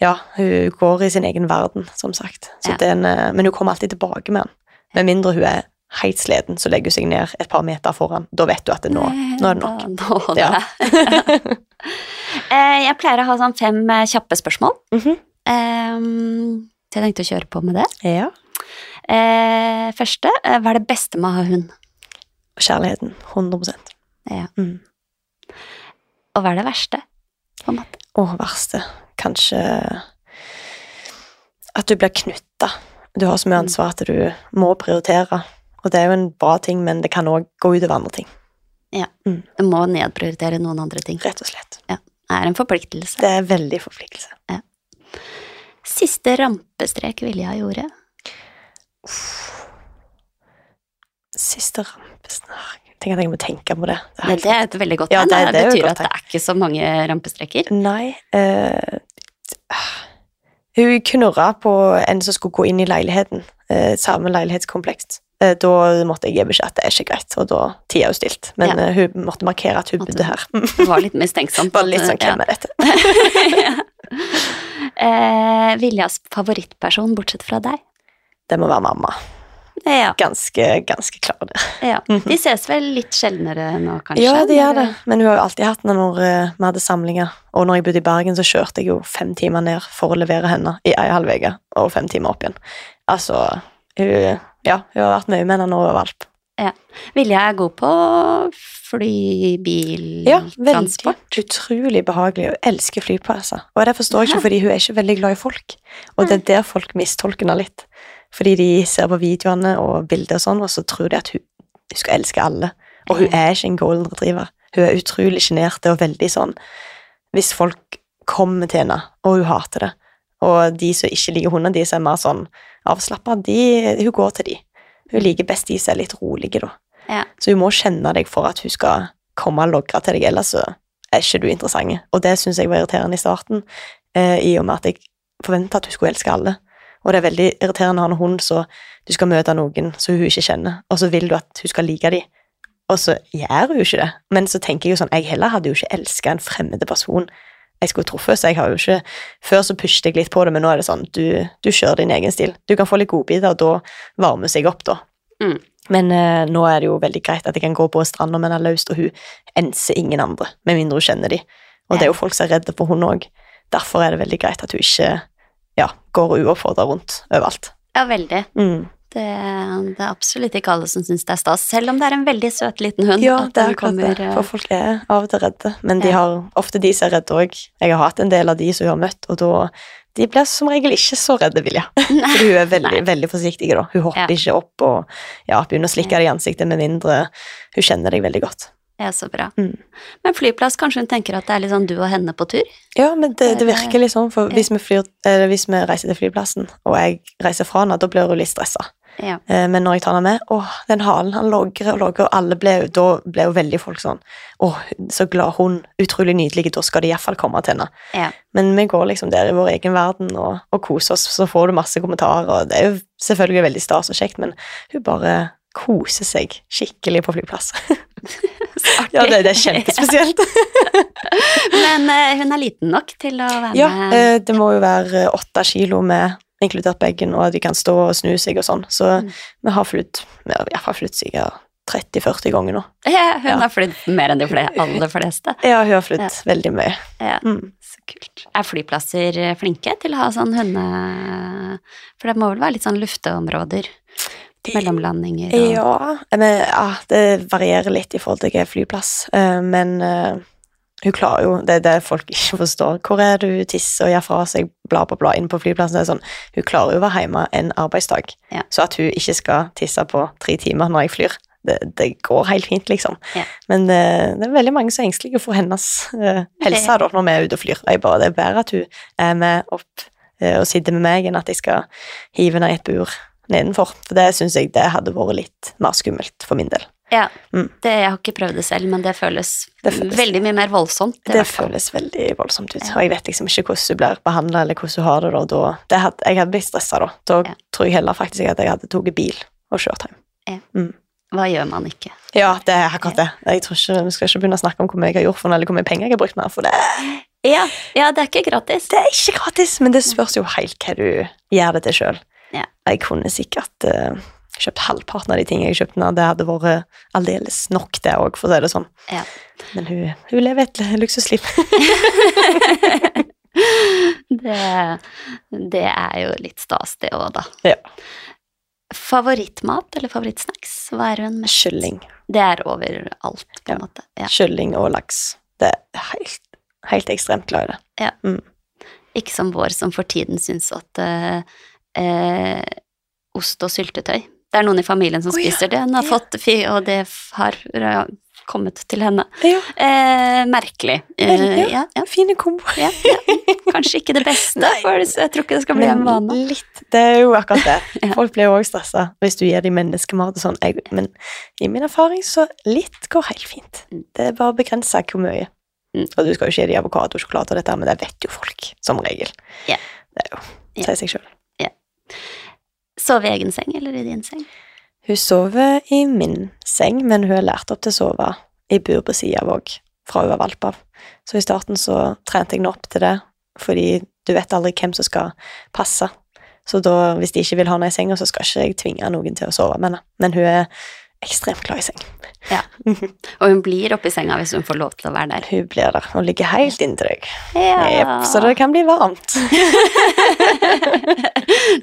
Ja, hun går i sin egen verden, som sagt. Så Ja. den, eh, men hun kommer alltid tilbake med den. Med mindre hun er helt sliten, så legger hun seg ned et par meter foran. Da vet du at det nå, nå er det nok. Nå holder Ja. det. Eh, jeg pleier å ha sånn fem eh, kjappe spørsmål. Mhm. Ehm, så jeg tenkte å kjøre på med det. Ja. Eh, første, eh, hva er det beste med å ha hund? Kjærligheten. 100% Ja. Mm. Og hva er det verste? På en måte? Å, verste, kanskje at du blir knytta. Du har så mye ansvar at du må prioritere. Og det er jo en bra ting, men det kan òg gå utover andre ting. Ja, Du må nedprioritere noen andre ting. Rett og slett. Det er en forpliktelse. Det er veldig forpliktelse. Siste rampestrek Vilja gjorde. Siste rampesnark Tenk at jeg må tenke på det. Det Men det er et veldig godt Ja, det- Det, det jo et betyr godt at det er ikke så mange rampestreker. Nei Uh, Hun knurra på en som skulle gå inn i leiligheten. Uh, samme leilighetskompleks. Uh, da måtte jeg gi beskjed at det er ikke greit, og da tida hun stilt. Men Ja. hun måtte markere at hun bodde her. Var litt mistenksom. Bare litt sånn hvem er dette? Viljas favorittperson, bortsett fra deg? Det må være mamma. Ja. Ganske, ganske klar der. ja. De ses vel litt sjeldnere nå, kanskje? Ja, de gjør det. Men hun har jo alltid hatt det når eh, vi hadde samlinger. Og når jeg bodde i Bergen, så kjørte jeg jo fem timer ned for å levere henne i ei halv uke, og fem timer opp igjen. Altså, hun Ja, hun har vært mye med henne hun var valp. Vilja er god på fly, bil, Ja, veldig transport. utrolig behagelig. Hun elsker flyplasser. Og det forstår jeg ikke, fordi hun er ikke veldig glad i folk. Og det er der folk mistolker henne litt. Fordi de ser på videoene og bilder og sånn, og så tror de at hun, hun skal elske alle. Og hun er ikke en golden retriever. Hun er utrolig sjenert og veldig sånn Hvis folk kommer til henne, og hun hater det, og de som ikke liker hunder, de som er mer sånn avslappa, hun går til de. Hun liker best de som er litt rolige, da. Ja. Så hun må kjenne deg for at hun skal komme og logre til deg, ellers så er ikke du interessant. Og det syns jeg var irriterende i starten, eh, i og med at jeg forventa at hun skulle elske alle. Og det er veldig irriterende å ha en hund så du skal møte noen som hun ikke kjenner, og så vil du at hun skal like dem, og så gjør hun jo ikke det. Men så tenker jeg jo sånn, jeg heller hadde jo ikke elska en fremmede person jeg skulle truffet, så jeg har jo ikke Før så pushet jeg litt på det, men nå er det sånn, du, du kjører din egen stil. Du kan få litt godbiter, og da varmer seg opp, da. Mm. Men eh, nå er det jo veldig greit at jeg kan gå på stranda med henne løst, og hun enser ingen andre, med mindre hun kjenner de. Og det er jo folk som er redde for henne òg. Derfor er det veldig greit at hun ikke ja, går uoppfordra rundt overalt. Ja, veldig. Mm. Det, det er absolutt ikke alle som syns det er stas, selv om det er en veldig søt liten hund. Ja, at det er akkurat det. eh, For folk er av og til redde. Men de har ofte de som er redde òg. Jeg har hatt en del av de som hun har møtt, og da De blir som regel ikke så redde, Vilja. For hun er veldig, veldig forsiktig, da. Hun hopper Ja. ikke opp og ja, begynner å slikke deg i ansiktet med mindre hun kjenner deg veldig godt. Ja, så bra. Mm. Men flyplass, kanskje hun tenker at det er litt sånn du og henne på tur? Ja, men det, det virker litt sånn, for hvis vi, flyr, eller hvis vi reiser til flyplassen, og jeg reiser fra henne, da blir hun litt stressa. Ja. Eh, Men når jeg tar henne med Åh, den halen, han logrer og logrer, og alle ble, da ble jo veldig folk sånn Åh, så glad hun, utrolig nydelig, da skal de iallfall komme til henne. Ja. Men vi går liksom der i vår egen verden og, og koser oss, så får du masse kommentarer, og det er jo selvfølgelig veldig stas og kjekt, men hun bare koser seg skikkelig på flyplass. ja, det, det er kjempespesielt. Men uh, hun er liten nok til å være Ja, med. eh, det må jo være åtte kilo med inkludert bagen, og de kan stå og snu seg og sånn. Så Mm. vi har flydd sikkert 30-40 ganger nå. Ja, hun ja. har flydd mer enn de aller fleste. Ja, hun har flydd Ja. veldig mye. Ja, Mm. så kult. Er flyplasser eh, flinke til å ha sånn hunde... For det må vel være litt sånn lufteområder? Mellomlandinger og Ja, men, ja, det varierer litt i forhold til hvilken flyplass, eh, men uh, hun klarer jo Det er det folk ikke forstår. Hvor er du tisser og gjør fra seg, bla, bla, bla, inn på flyplassen. Det er sånn, hun klarer jo å være hjemme en arbeidsdag, Ja. så at hun ikke skal tisse på tre timer når jeg flyr. Det, det går helt fint, liksom. Ja. Men eh, det er veldig mange som er engstelige for hennes uh, helse okay. da, når vi er ute og flyr. Jeg bare, det er bedre at hun er med opp uh, og sitter med meg, enn at jeg skal hive henne i et bur nedenfor. For det syns jeg det hadde vært litt mer skummelt for min del. Ja, Mm. det, jeg har ikke prøvd det selv, men det føles, Det føles- veldig mye mer voldsomt. Det føles veldig voldsomt ut. Ja. Og jeg vet liksom ikke hvordan du blir behandla, eller hvordan du har det da. da det hadde, jeg hadde blitt stressa da. Da Ja. tror jeg heller faktisk at jeg hadde tatt bil og kjørt hjem. Hva gjør man ikke? Ja, det er akkurat det. Jeg tror ikke, Vi skal ikke begynne å snakke om hvor mye jeg har gjort for noe, eller hvor mye penger jeg har brukt meg for det Ja, ja, det er ikke gratis. Det er ikke gratis, men det spørs jo helt hva du gjør det til sjøl. Ja. Jeg kunne sikkert uh, kjøpt halvparten av de tingene jeg kjøpte. Det hadde vært aldeles nok, det òg, for å si det sånn. Ja. Men hun, hun lever et luksusliv. det, det er jo litt stas, det òg, da. Ja. Favorittmat eller favorittsnacks? Hva er hun mest Kylling. Det er overalt, på en Ja. måte. Ja. Kylling og laks. Det er helt, helt ekstremt glad i det. Ikke som vår, som for tiden syns at eh, eh, ost og syltetøy Det er noen i familien som Å, ja. spiser det, hun har Ja. fått, og det har kommet til henne. Ja, Eh, merkelig. Eh, ja. Fine kombo. Kanskje ikke det beste, Nei. for jeg tror ikke det skal bli en vane. litt. Det er jo akkurat det. Folk blir jo òg stressa hvis du gir dem menneskemat og sånn. Men i min erfaring så litt går helt fint. Mm. Det er bare begrensa hvor mye. Mm. Og du skal jo ikke gi dem avokado og sjokolade og dette, men det vet jo folk som regel. Yeah. Det er jo sier seg sjøl. Sove i egen seng eller i din seng? Hun sover i min seng, men hun har lært opp til å sove i bur på sida av òg, fra hun var valp av. Så i starten så trente jeg henne opp til det, fordi du vet aldri hvem som skal passe. Så da, hvis de ikke vil ha henne i senga, så skal ikke jeg tvinge noen til å sove med henne. Men hun er ekstremt glad i seng. Ja. Og hun blir oppi senga hvis hun får lov til å være der. Hun blir der Hun ligger helt inntil deg. Ja. Yep, så det kan bli varmt.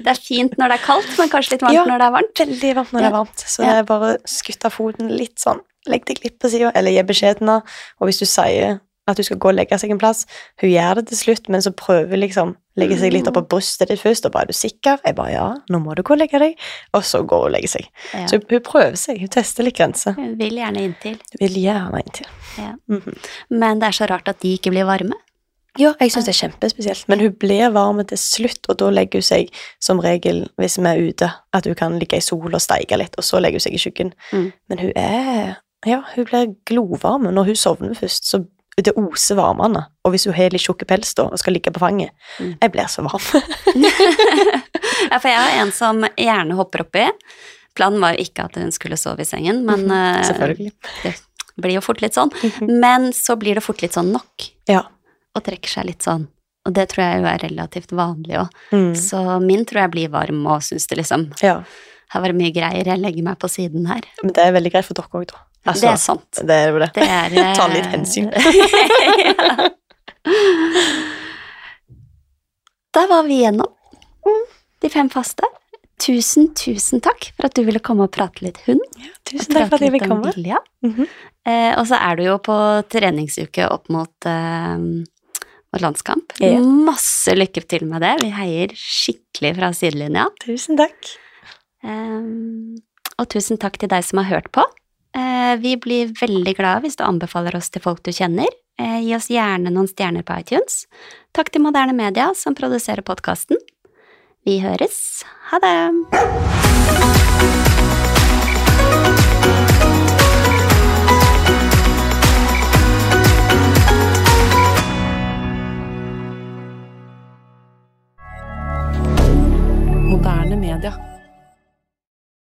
det er fint når det er kaldt, men kanskje litt varmt Ja. når det er varmt. Veldig varmt når det er varmt, så det er bare skutt av foten litt sånn. Legg deg litt på sida, eller gi beskjed til henne. Og hvis du sier at du skal gå og legge seg en plass, hun gjør det til slutt, men så prøver liksom legge seg litt opp på brystet ditt først, og bare er du sikker? Jeg bare ja, nå må du gå og legge deg. Og så går hun og legger seg. Ja. Så hun, hun prøver seg, hun tester litt grenser. Hun vil gjerne inntil. Hun vil gjerne inntil. Ja. Mm -hmm. Men det er så rart at de ikke blir varme. Ja, jeg syns det er kjempespesielt, men hun blir varm til slutt, og da legger hun seg som regel, hvis vi er ute, at hun kan ligge i sol og steike litt, og så legger hun seg i skyggen. Mm. Men hun er Ja, hun blir glovarm når hun sovner først, så det oser varmende. Og hvis hun har litt tjukk pels da, og skal ligge på fanget Mm. Jeg blir så varm. ja, for jeg har en som gjerne hopper oppi. Planen var jo ikke at hun skulle sove i sengen, men Selvfølgelig. det blir jo fort litt sånn. Mhm. Men så blir det fort litt sånn nok, Ja. og trekker seg litt sånn. Og det tror jeg jo er relativt vanlig òg. Mm. Så min tror jeg blir varm og syns det liksom ja. Her var det mye greier, jeg legger meg på siden her. Men det er veldig greit for dere òg, da. Altså, det er sant. det er det. Det er eh, Ta litt hensyn. ja. Da var vi igjennom de fem faste. Tusen, tusen takk for at du ville komme og prate litt hund. Tusen takk for at jeg fikk komme. Vilja. -hmm. Eh, og så er du jo på treningsuke opp mot, eh, mot landskamp. Ja. Masse lykke til med det. Vi heier skikkelig fra sidelinja. Tusen takk. Eh, og tusen takk til deg som har hørt på. Eh, vi blir veldig glade hvis du anbefaler oss til folk du kjenner. Eh, gi oss gjerne noen stjerner på iTunes. Takk til Moderne Media som produserer podkasten. Vi høres. Ha det! Moderne media.